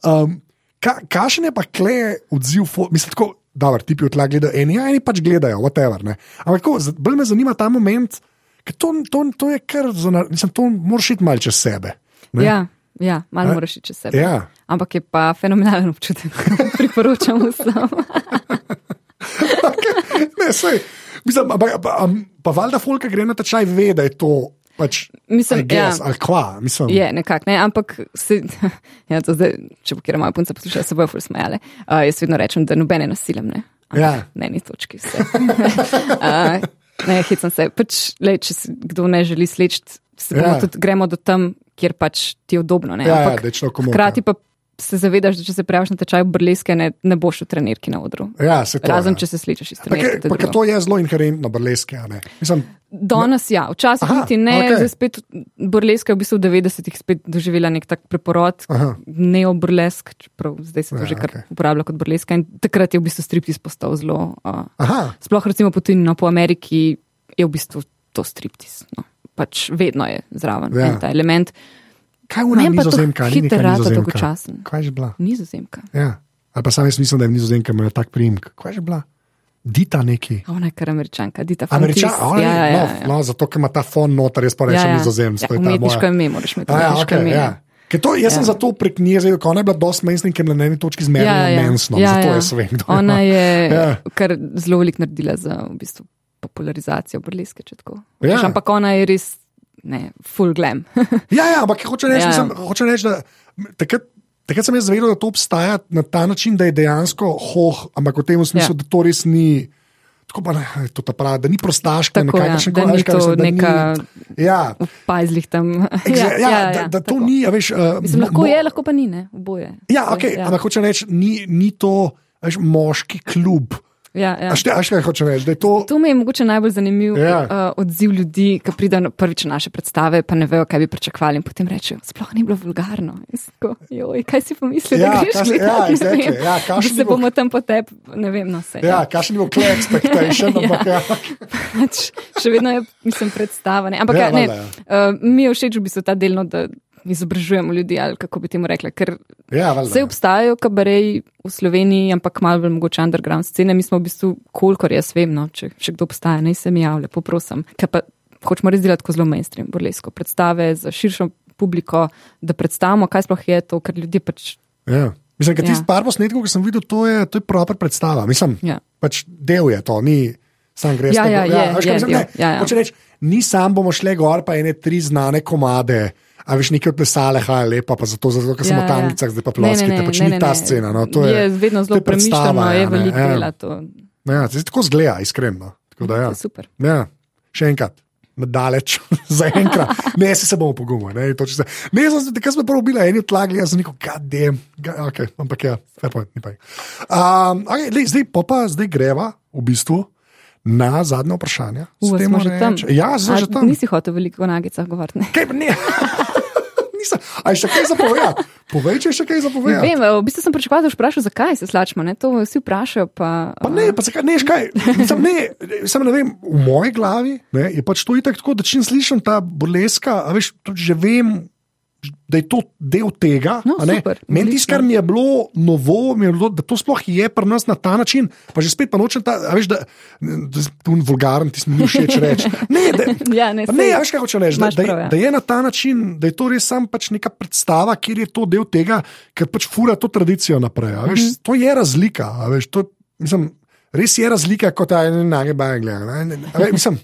Um, ka, Kakšen je pa kle odziv, mislim, tako, da ti pi utla gledajo, eni, ja, eni pač gledajo, whatever. Ne? Ampak z- bolj me zanima ta moment, ker to, to, to je kar, mislim, to moraš iti malce čez sebe. Ne? Ja, ja, malo A- moraš iti čez sebe. Ja. Ampak je pa fenomenalen občutek, priporočam vsem. Ne, sej, mislim, pa, pa, pa, pa valjda Folka gre na tečaj, ve, da je to pač. Mislim, guess, ja. ali kva, mislim. Je nekako, ne, ampak se, ja, to zdaj, če bo kjer moja punca poslušala, se bojo ful smejale. Uh, jaz vedno rečem, da nobene nasilem ne. Ampak Ja. Na eni točki vse. uh, ne, hecam se. Pač, lej, če se kdo ne želi slečiti, se Ja. ja. tudi gremo do tam, kjer pač ti je udobno. Ne, Ja, ja, ampak komot, hkrati pa se zavedaš, da če se prijaviš na tečaj burleske, ne, ne boš v trenirki na odru. Ja, to, Razen, ja. če se slečeš iz pa, ker to je zelo inherentno burleske. Mislim, Danes, ja, včasih Aha, niti ne, okay. zdaj spet burleska je v bistvu v 90-ih spet doživela nek tak preporod, neoburlesk, čeprav zdaj se to Ja, že kar okay. uporablja kot burleska in takrat je v bistvu striptiz postal zelo. Uh, aha, sploh recimo po tujini, no po Ameriki je v bistvu to striptiz. No. Pač vedno je zraven Ja. ta element. Kaj pa to nizozemka? Ni neka nizozemka. Kaj je že bila? Nizozemka. Ja. Ali pa sam jaz mislim, da je nizozemka imela tak primek. Kaj je že bila? Dita neki. Ona je kar američanka, Dita Fontis. ona je, ja, ja, ja, no, no, zato, ker ima ta fon noter, jaz pa rečem ja, ja. nizozemsko. Ja, umetniško ime moraš imeti. Ja, okay, ime. ja. Ker to, jaz ja. sem Ja. zato prek nje zdaj, ko ona je bila dosti mainstream, ker je bila na eni točki zmerno ja, ja. mensno. Ja, zato ja. jaz vem, kdo je. Ona je Ja. kar zelo veliko naredila za v bistvu, popularizacijo burleske. če tako. Ja. Veš, Ampak ona je res ne, full glam. Ja, ja, ampak hoče reči, Ja. ja. hoče reči da takrat, takrat sem jaz zvedel, da to obstaja na ta način, da je dejansko hoh, ampak v tem smislu, ja. Ja. da to res ni. Tako pa ne, to ta pravi, da ni prostaška, Tako, ja, ko- ni veš, kaj mislim, da neka Ni, ja, v pajzlih tam. ja, ja, ja, da, da to tako. ni, veš. Uh, Mislim, lahko je, lahko pa ni, ne, oboje. Ja, okay, ja. ampak hoče reči, ni, ni to veš, moški klub. Ja, ja. A šte- a veš, kaj hoče reči? Da je to. To mi je mogoče najbolj zanimiv Ja. ja. uh, odziv ljudi, ki pridejo na prvič na naše predstave, pa ne vejo, kaj bi pričakovali. In potem rečejo, sploh ni bilo vulgarno. Tako, Joj, kaj si pomislil, Ja, da greš kaj si- gledat? ja, Ne exactly, vem. ja, Da kakšen se bo- bomo tam potep, ne vem, no se. Ja, kakšen je bil clear expectation, ampak ja. Pač, še vedno je, mislim, predstava. Ne. Ampak Ja, ja, ne, valjda, uh, mi je všeč v bistvu ta delno, da izobražujemo ljudi, ali kako bi temu rekla. Ker ja. Vse obstajajo kabareji v Sloveniji, ampak malo bolj mogoče underground scene. Mi smo v bistvu, kolikor jaz vem, no, če, če kdo obstaja, naj se mi javlja, poprosim. Ker pa hočemo res delati tako zelo mainstream, burlesko predstave za širšo publiko, da predstavimo, kaj sploh je to, ker ljudje pač. Ja. Mislim, da Ja. tisti par posnetkov, ki sem videl, to je, to je proper predstava. Mislim, Ja. pač del je to, ni sam greš. Ja, ja, je mislim, del, ne, ja, ja. Hoče reči, ni sam bomo šli gor, pa ene tri znane komade. A veš, nekaj odplesale, haja lepa, pa zato, zato ker sem v Ja, ja. tangicah, zdaj pa ploskite, pač ne, ni ne, ta scena. No, to je, je vedno to zelo predstava, premišljeno, ja, je ne, veliko ja. dela. To, Ja, zdaj tako zgleda, iskreno. Tako da, to ja. super. Ja, še enkrat. Daleč, za enkrat, ne si se bomo pogumili. Ne, to, se, ne, sem se, takrat prvo bili, eni odlagali, jaz sem rekel, gadem, okay, ampak ja, fair point, ni pa. Um, okay, lej, zdaj pa, pa zdaj greva v bistvu na zadnje vprašanje. S Uva, smo že tam. reč- Ja, A že tam. Nisi hotel veliko o nagicah govoriti. Kaj, ne. Nisem. A je še kaj za povedati? Povej, če je še kaj za Ne povedati. vem, v bistvu sem pričakoval, da boš vprašal, zakaj se slačemo. Ne? To vsi vprašajo. Pa, Pa ne, pa zakaj ne, škaj. Sam ne, sam ne vem, v moji glavi ne, je pač to itak tako, da če slišim ta burleska, a veš, to že vem. Da je to del tega. No, super, Meni tisto, kar mi je bilo novo, je bilo, da to sploh je pri nas na ta način. Pa že spet pa nočem ta, veš, da je vulgaren, ti mi ni všeč reči. Ne, da, Ja, ne, ne, veš, kaj hočem reči? Da, da, prav, ja. da je na ta način, da je to res sam pač neka predstava, kjer je to del tega, ker pač fura to tradicijo naprej. Veš, mm. -hmm. To je razlika. Veš, to, mislim, res je razlika, kot ta ena nage bagle. Mislim,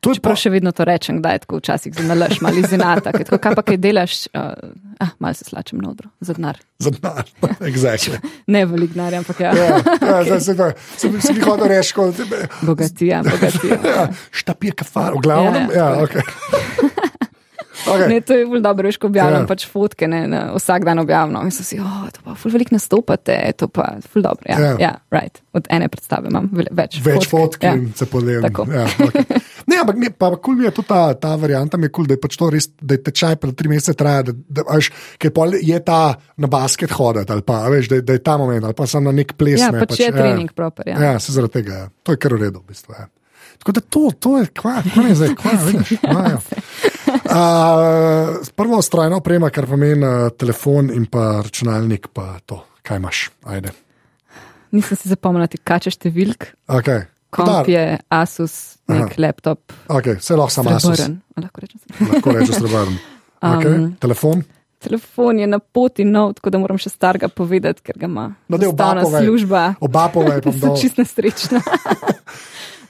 to je pa, še vedno to rečem, da je tako včasih za nalaž, malo izinata. Tako, kaj pa kaj delaš, uh, ah, malo se slačem na odro, za denar. za denar. Exactly. Ne velik denar, ampak ja, Ja, ja, zdaj se to- sem si jih hotel reči, kot bogatija, bogatija. ja, štapir kafar, v glavnem. Ja, Ja, ja, ja, okay. Okay. Ne, to je bolj dobro, veš, ko objavljam Ja. ja. pač fotke, ne, na, vsak dan objavljam. In so si, oh, to pa ful veliko nastopate, to pa ful dobro. Ja, Ja. ja. ja right. Od ene predstave imam več. Več fotk Ja. in se podelijo. Ja, okay. Ampak ne, pa kul mi je tudi ta, ta varianta, mi je kul, da je pač to res, da je tečaj pred tri mesece traja, da, da, a veš, ker pol je ta na basket hoditi ali pa, veš, da, da je ta moment ali pa sem na nek ples. Ja, ne, pač je trening proper. Ja. Ja, se zaradi tega, ja. to je kar v redu. V bistvu, ja. Tako da to, to je kva, kva je zdaj, kva, vidiš. No, ja. uh, prvo strojna oprema, kar pomeni uh, telefon in pa računalnik, pa to, kaj imaš, ajde. Nisem si zapomnila, kače številk. Okay. Komp je Asus, nek Aha. laptop. Okay, vse lahko samo Asus. A Lahko rečem. Lahko rečeš srebrn. Okay. Um, Telefon. Telefon je na poti nov, tako da moram še starega povedati, ker ga ima. No, daj oba Zastavna povej. služba. Oba povej, pa Sem čist nesrečna.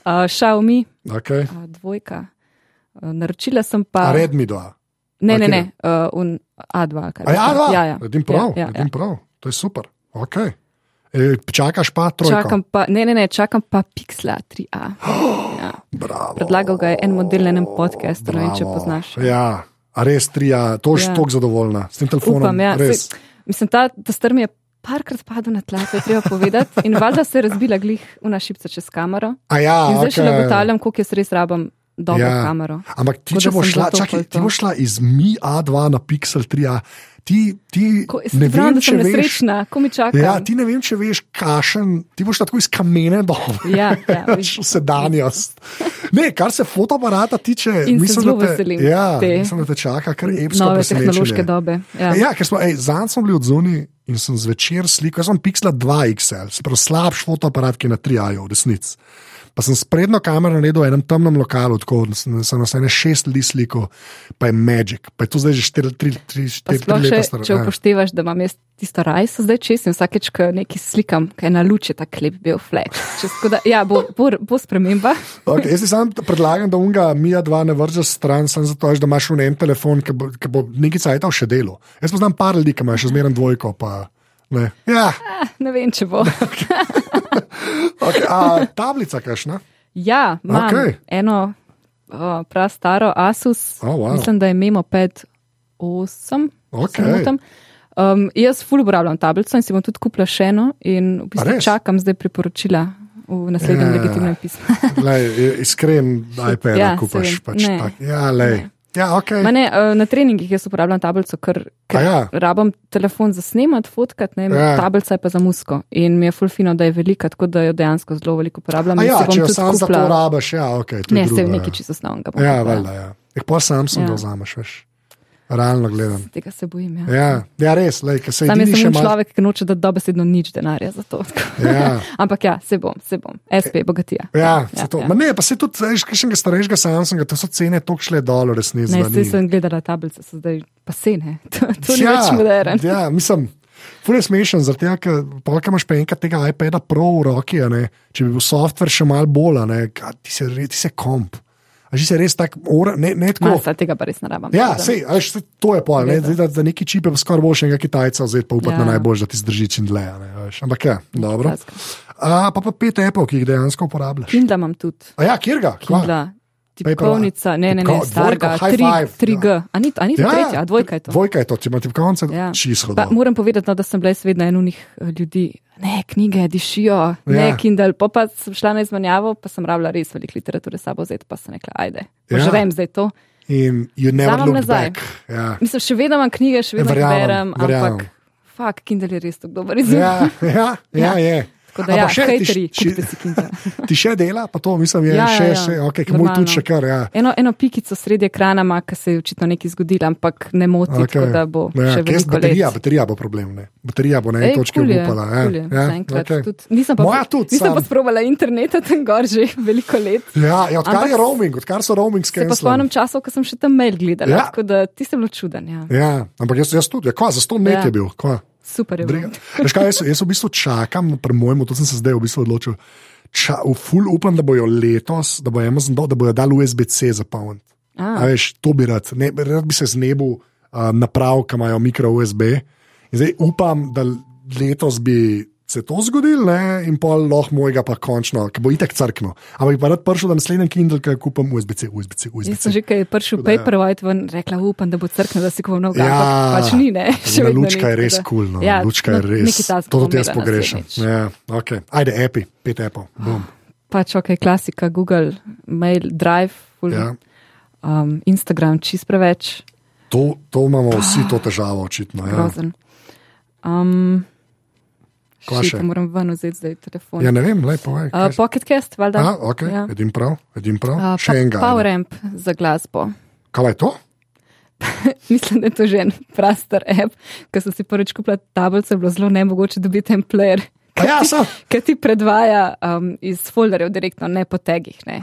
uh, Xiaomi, Okay. uh, dvojka. Uh, naročila sem A pa. Redmi 2. Ne, ne, Kateri? ne, uh, un, A2. ali kaj A ja, je to? dva. ja, ja. Naredim prav, Ja, ja, naredim ja. prav. To je super. Okay. E, čakaš pa trojko. Čakam pa, ne, ne, ne, čakam pa Pixla 3A. Ja. Bravo. Predlagal ga je en model na enem podkastu, ne vem, če poznaš. Ja, a res trija, to je Ja. tako zadovoljna s tem telefonom. Upam, ja. res. Sej, mislim, ta, ta strm je parkrat padel na tla, to je treba povedati. In valjda se je razbila glih v našipca čez kamero. A ja, In zdaj še okej. ne ugotavljam, koliko jaz res rabam dobro Ja. kamero. Ampak ti, Tako če boš sem šla, čakaj, pol ti boš šla iz Mi A2 na Pixel 3A, ti, ti Ko, ne pravim, vem, da če sem veš. nesrečna, ko mi čaka. Ja, ti ne vem, če veš, kašen, ti boš tako iz kamene dol. ja, ja, v sedanjost. Ne, kar se fotoaparata tiče, In mislim, da te, veselim ja, te mislim, da te čaka kar epsko Nove tehnološke dobe. Ja. Ja, ker smo, ej, zanj smo bili odzuni in sem zvečer slikal, jaz sem Pixel 2 XL, se pravi slabš fotoaparat, ki je na 3 v resnici. Pa sem s prednjo kamero naredil v enem temnem lokalu, tako da sem, sem na ene šest ljudi slikal, pa je Magic, pa je to zdaj že 4-3 Pa sploh leta še, star. če ja. upoštevaš, da imam jaz tisto rajso zdaj čez in vsakeč, ko nekaj slikam, kaj na luči ta klep bil flash. Čez, tako da, ja, bo, bo, bo sprememba. Okay, jaz ti sam predlagam, da unga Mija 2 ne vržeš stran, samo zato, da imaš v en telefon, ki bo, ki bo nekaj cajtov še delo. Jaz poznam par ljudi, ki imajo še zmeraj dvojko. Pa, ne. Ja, Ah, ne vem, če bo. okay, a tablica kašna? Ja, imam okay. eno uh, prav staro Asus, Oh, wow. mislim, da je Memo 5.8. Okej. Um, jaz ful uporabljam tablico in si bom tudi kupila še eno in v bistvu čakam zdaj priporočila v naslednjem Ja. legitimnem pismu. Lej, iskren iPad, Ja, kupaš. Pač Ne. tak. Ja, lej. Ne. Ja, okay. Ma Ne, uh, na treningih jaz uporabljam tablico, ker, ker ja. rabim telefon za snemat, fotkat, ne, Ja. tablica je pa za musko. In mi je ful fino, da je velika, tako da jo dejansko zelo veliko uporabljam. A ja, če jo sam za to rabiš, ja, ok. Ne, drugo, se ja. nekaj čisto osnovnega. Ja, valjda, ja. Eh, pa Samsung ja. Ja. vzameš, veš. Realno gledam. Tega se bojim. Ja. Ja, ja res, lej, ker se Sam jaz še sem malo. človek, ki noče dati dobesedno nič denarja za to. Ja. Ampak ja, se bom, se bom. SP, bogatija. Ja, ja, ja, ja. Ma ne, pa se tudi, veš, kakšnega starejšega Samsunga, to so cene toliko šle dol, resnici. Ne, da zdaj ni. sem gledala tablice, so zdaj pa sene. To, to ni Ja, več modern. Ja, mislim. Ful je smešen, zaradi tega, ker polka imaš pa enkrat tega iPada Pro v roki, če bi bil software še bolj, ne, ka- ti se, ti se komp. A že se res tako, ora- ne, ne tako. Masa, tega pa res ne rabim. Ja, da- sej, a veš, saj to je pol, ne, da za neki čipe skoraj boš enega Kitajca vzeti, pa upati ja. Na najbolj, da ti zdrži čim dlje. Ne, veš. Ampak ja, dobro. A, pa pa pet Apple, ki jih dejansko uporabljaš. Kindla imam tudi. A ja, kjer ga? Kva? Tipkovnica, ne, ne, ne, starega, dvojka, high five, 3G. A ni, a ni to tretja, a dvojka je to. Dvojka je to, če imaš tipkovnice, ja. Ja. Pa, moram povedati, no, da sem bila jaz vedno en unih ljudi. Ne, knjige dišijo, ja. ne, Ja. Kindle. Pa, pa sem šla na izmenjavo, pa sem rabila res veliko literature sabo vzeti, pa sem rekla, ajde, Ja. požrem zdaj to. In you never look nazaj. back. Ja. Mislim, še vedno imam knjige, še vedno Verjamem, berem, verjamem. ampak fakt, Kindle je res tako dober izum. Ja, ja, ja, je. Tako da, A ja, še ti hejteri, š- kupite si Kindle. Ti še dela, pa to mislim, je Ja, še, ja, ja. še okay, moj tudi še kar. Ja. Eno, eno pikico sredi ekrana ima, ki se je očitno nekaj zgodilo, ampak ne moti, okay. da bo ja, še veliko baterija, let. baterija bo problem. Ne? Baterija bo na eni točki je, upala. kul je, Ja, okay. tudi. Nisem pa, Moja tudi, nisem sam. pa sprobala interneta tam gor že veliko let. Ja, ja, odkar Ampak je roaming, odkar so roaming Se skenirali. spomnim časov, ko sem še tam mail gledala, Ja. ja. tako da ti si bil čuden. Ja. Ja, ampak jaz, jaz tudi, ja, kva, za sto net Ja. je bil. Kva. Super je bilo. Veš kaj, jaz, jaz v bistvu čakam, pri mojemu, to sem se zdaj v bistvu odločil. Ča, v ful upam, da bojo letos, da bo Amazon dal, da bojo dali USB-C za poln. A A, veš, to bi rad. Ne, rad bi se znebil uh, naprav, ki imajo mikro USB. In zdaj upam, da letos bi se to zgodilo ne, in pol lahko mojega pa končno, ki bo itek crkno. Ampak bi pa rad prišel, da naslednji Kindle, ki kupam USB-C, USB-C, jaz sem že kaj prišel Tako da, ja. Paperwhite ven, rekla upam, da bo crknil, da si kupim nov Ja. pač ni, ne. Na vedno lučka je res kul, cool, no. Ja, lučka je no, res. nekaj takega To tudi jaz imela pogrešam. Ja, okay. Ajde, epi, pet Apple. Bom. Pač ok, klasika, Google, Mail, Drive, Ja. um, Instagram, čist preveč, To, to imamo vsi to težavo, očitno. Ja. grozen. Um, še? moram ven vzeti zdaj telefon. Ja, ne vem, lepo je. Uh, Pocketcast, valjda. A, ok, ja. edin prav, edin prav. Uh, Še enega. PowerAmp za glasbo. Kaj je to? Mislim, da je to že en prastar app. Ko sem si prvič kupila tablico, je bilo zelo nemogoče dobiti en player. Ja. Ker ti predvaja um, iz folderjev direktno, ne po tegih. Ne.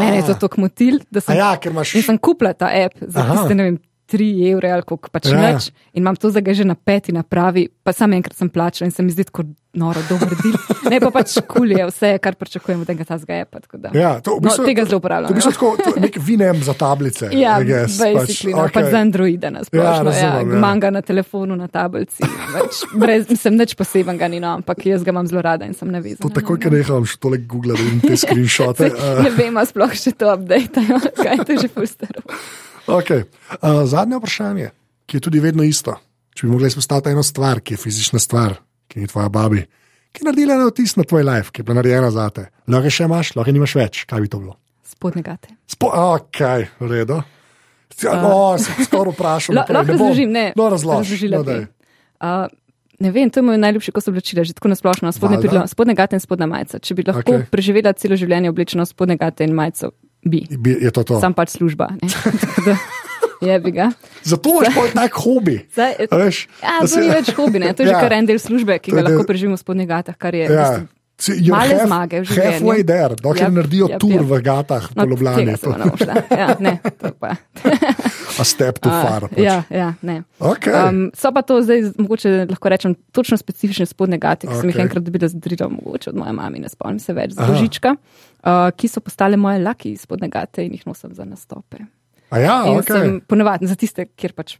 Mene je to tako motil, da sem, ja, ker imaš. sem kupila ta app za tiste, ne vem, 3 evre ali koliko pač Ja. ja. nič. In imam to zdaj že na peti napravi, pa samo enkrat sem plačala in se mi zdi tako noro, dober del. Ne pa pač kul je vse, kar pričakujem od tega tazga tako da. Ja, to, v No, bistvu, tega zelo To je uporabljam. tako, to je nek vinem za tablice. Ja, guess, pač, no, pač za Androida na splošno. Ja, razumem, ja. Imam ga na telefonu, na tablici. Pač, brez, mislim, nič posebnega ni, no, ampak jaz ga imam zelo rada in sem navezana. To takoj, ker neham še tole googlati, vidim te screenshote. Uh, Ne vem, sploh še to updateajo, kaj je to že fulstaro. Okay. uh, zadnje vprašanje, ki je tudi vedno isto. Če bi mogli izpostaviti eno stvar, ki je fizična stvar, ki je tvoja babi, ki je naredila na vtis na tvoj life, ki je bila narejena za te. Lahko je še imaš, lahko je nimaš več. Kaj bi to bilo? Spodne gate. Spo ok, v redu. No, sem skoraj vprašal. Naprej, lahko razložim, ne. No, razloži. razložila No. Uh, ne vem, to je moj najljubši kos oblačila, že tako nasplošno, spodne, spodne gate in spodna majica. Če bi lahko okay. preživela celo življenje oblečeno spodne gate in majico, bi. Bi- Je to to? Sam pač služba. Tako Je bi ga. Zato imaš pa tak hobi. Zdaj, a Veš, ja, to ni več hobi, ne? to je že Ja. kar en del službe, ki To je ga lahko preživimo v spodnjih gatah, kar je. Ja. you're Male half- zmage v življenju. Halfway there, dokler Jap, naredijo jap, tur jap. v gatah po No, Ljubljani. se šla. Ja, ne, to pa. A step too far. Pač. Ja, ja, ne. Okay. Um, so pa to zdaj, mogoče lahko rečem, točno specifične spodne gate, ki sem jih enkrat dobila z darilo, mogoče od moje mame, ne spomnim se več, z Aha. božička, uh, ki so postale moje laki spodne gate in jih nosim za nastope. A ja, In ok. sem ponovadi za tiste, kjer pač.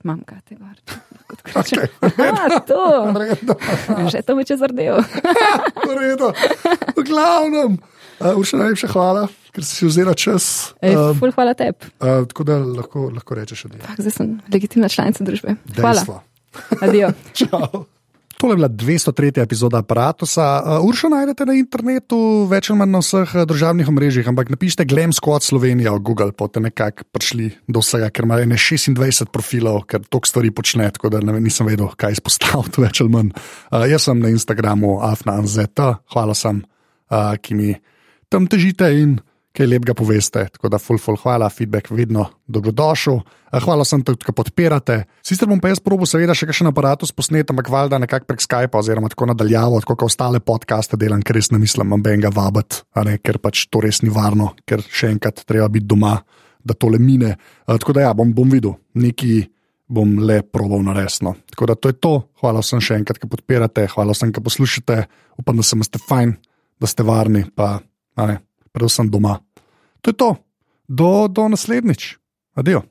Gor, tako kot rečem. Okej. Aha, to, Redo, že to me če zardel. redo. V glavnem, uh, Urša, najlepša hvala, ker si vzela čas. Ej, Um, ful, hvala tebi. uh, tako da lahko, lahko rečeš, da je Zdaj sem legitimna članica družbe. Hvala. Adijo. Čau. Tole je bila 203. epizoda aparata. Uh, Uršo najdete na internetu, več ali manj na vseh uh, družabnih omrežjih, ampak napišite Glam Squad Slovenija v Google, boste nekako prišli do vsega, ker ima ne 26 profilov, ker toliko stvari počne, tako da ne, nisem vedel, kaj izpostaviti več ali manj. Uh, jaz sem na Instagramu afnanzet, hvala sem, uh, ki mi tam težite in kaj lepega poveste. Tako da, full, full, hvala, feedback vedno dobrodošel. Eh, Hvala sem tudi, da podpirate. Sicer bom pa jaz probil, seveda, še kakšen aparat posnet, ampak valjda nekako prek Skypa oziroma tako nadaljavo, tako kot ostale podcaste delam, ker res ne mislim, nobenega vabiti, a ne, ker pač to res ni varno, ker še enkrat treba biti doma, da tole mine. Eh, Tako da ja, bom, bom videl, neki bom le probal na resno. Tako da to je to. Hvala vsem še enkrat, ki podpirate, hvala vsem, ki poslušate. Upam, da ste fajn, da ste varni, pa a ne, predvsem doma. To je to. Do, do naslednjič. Adijo.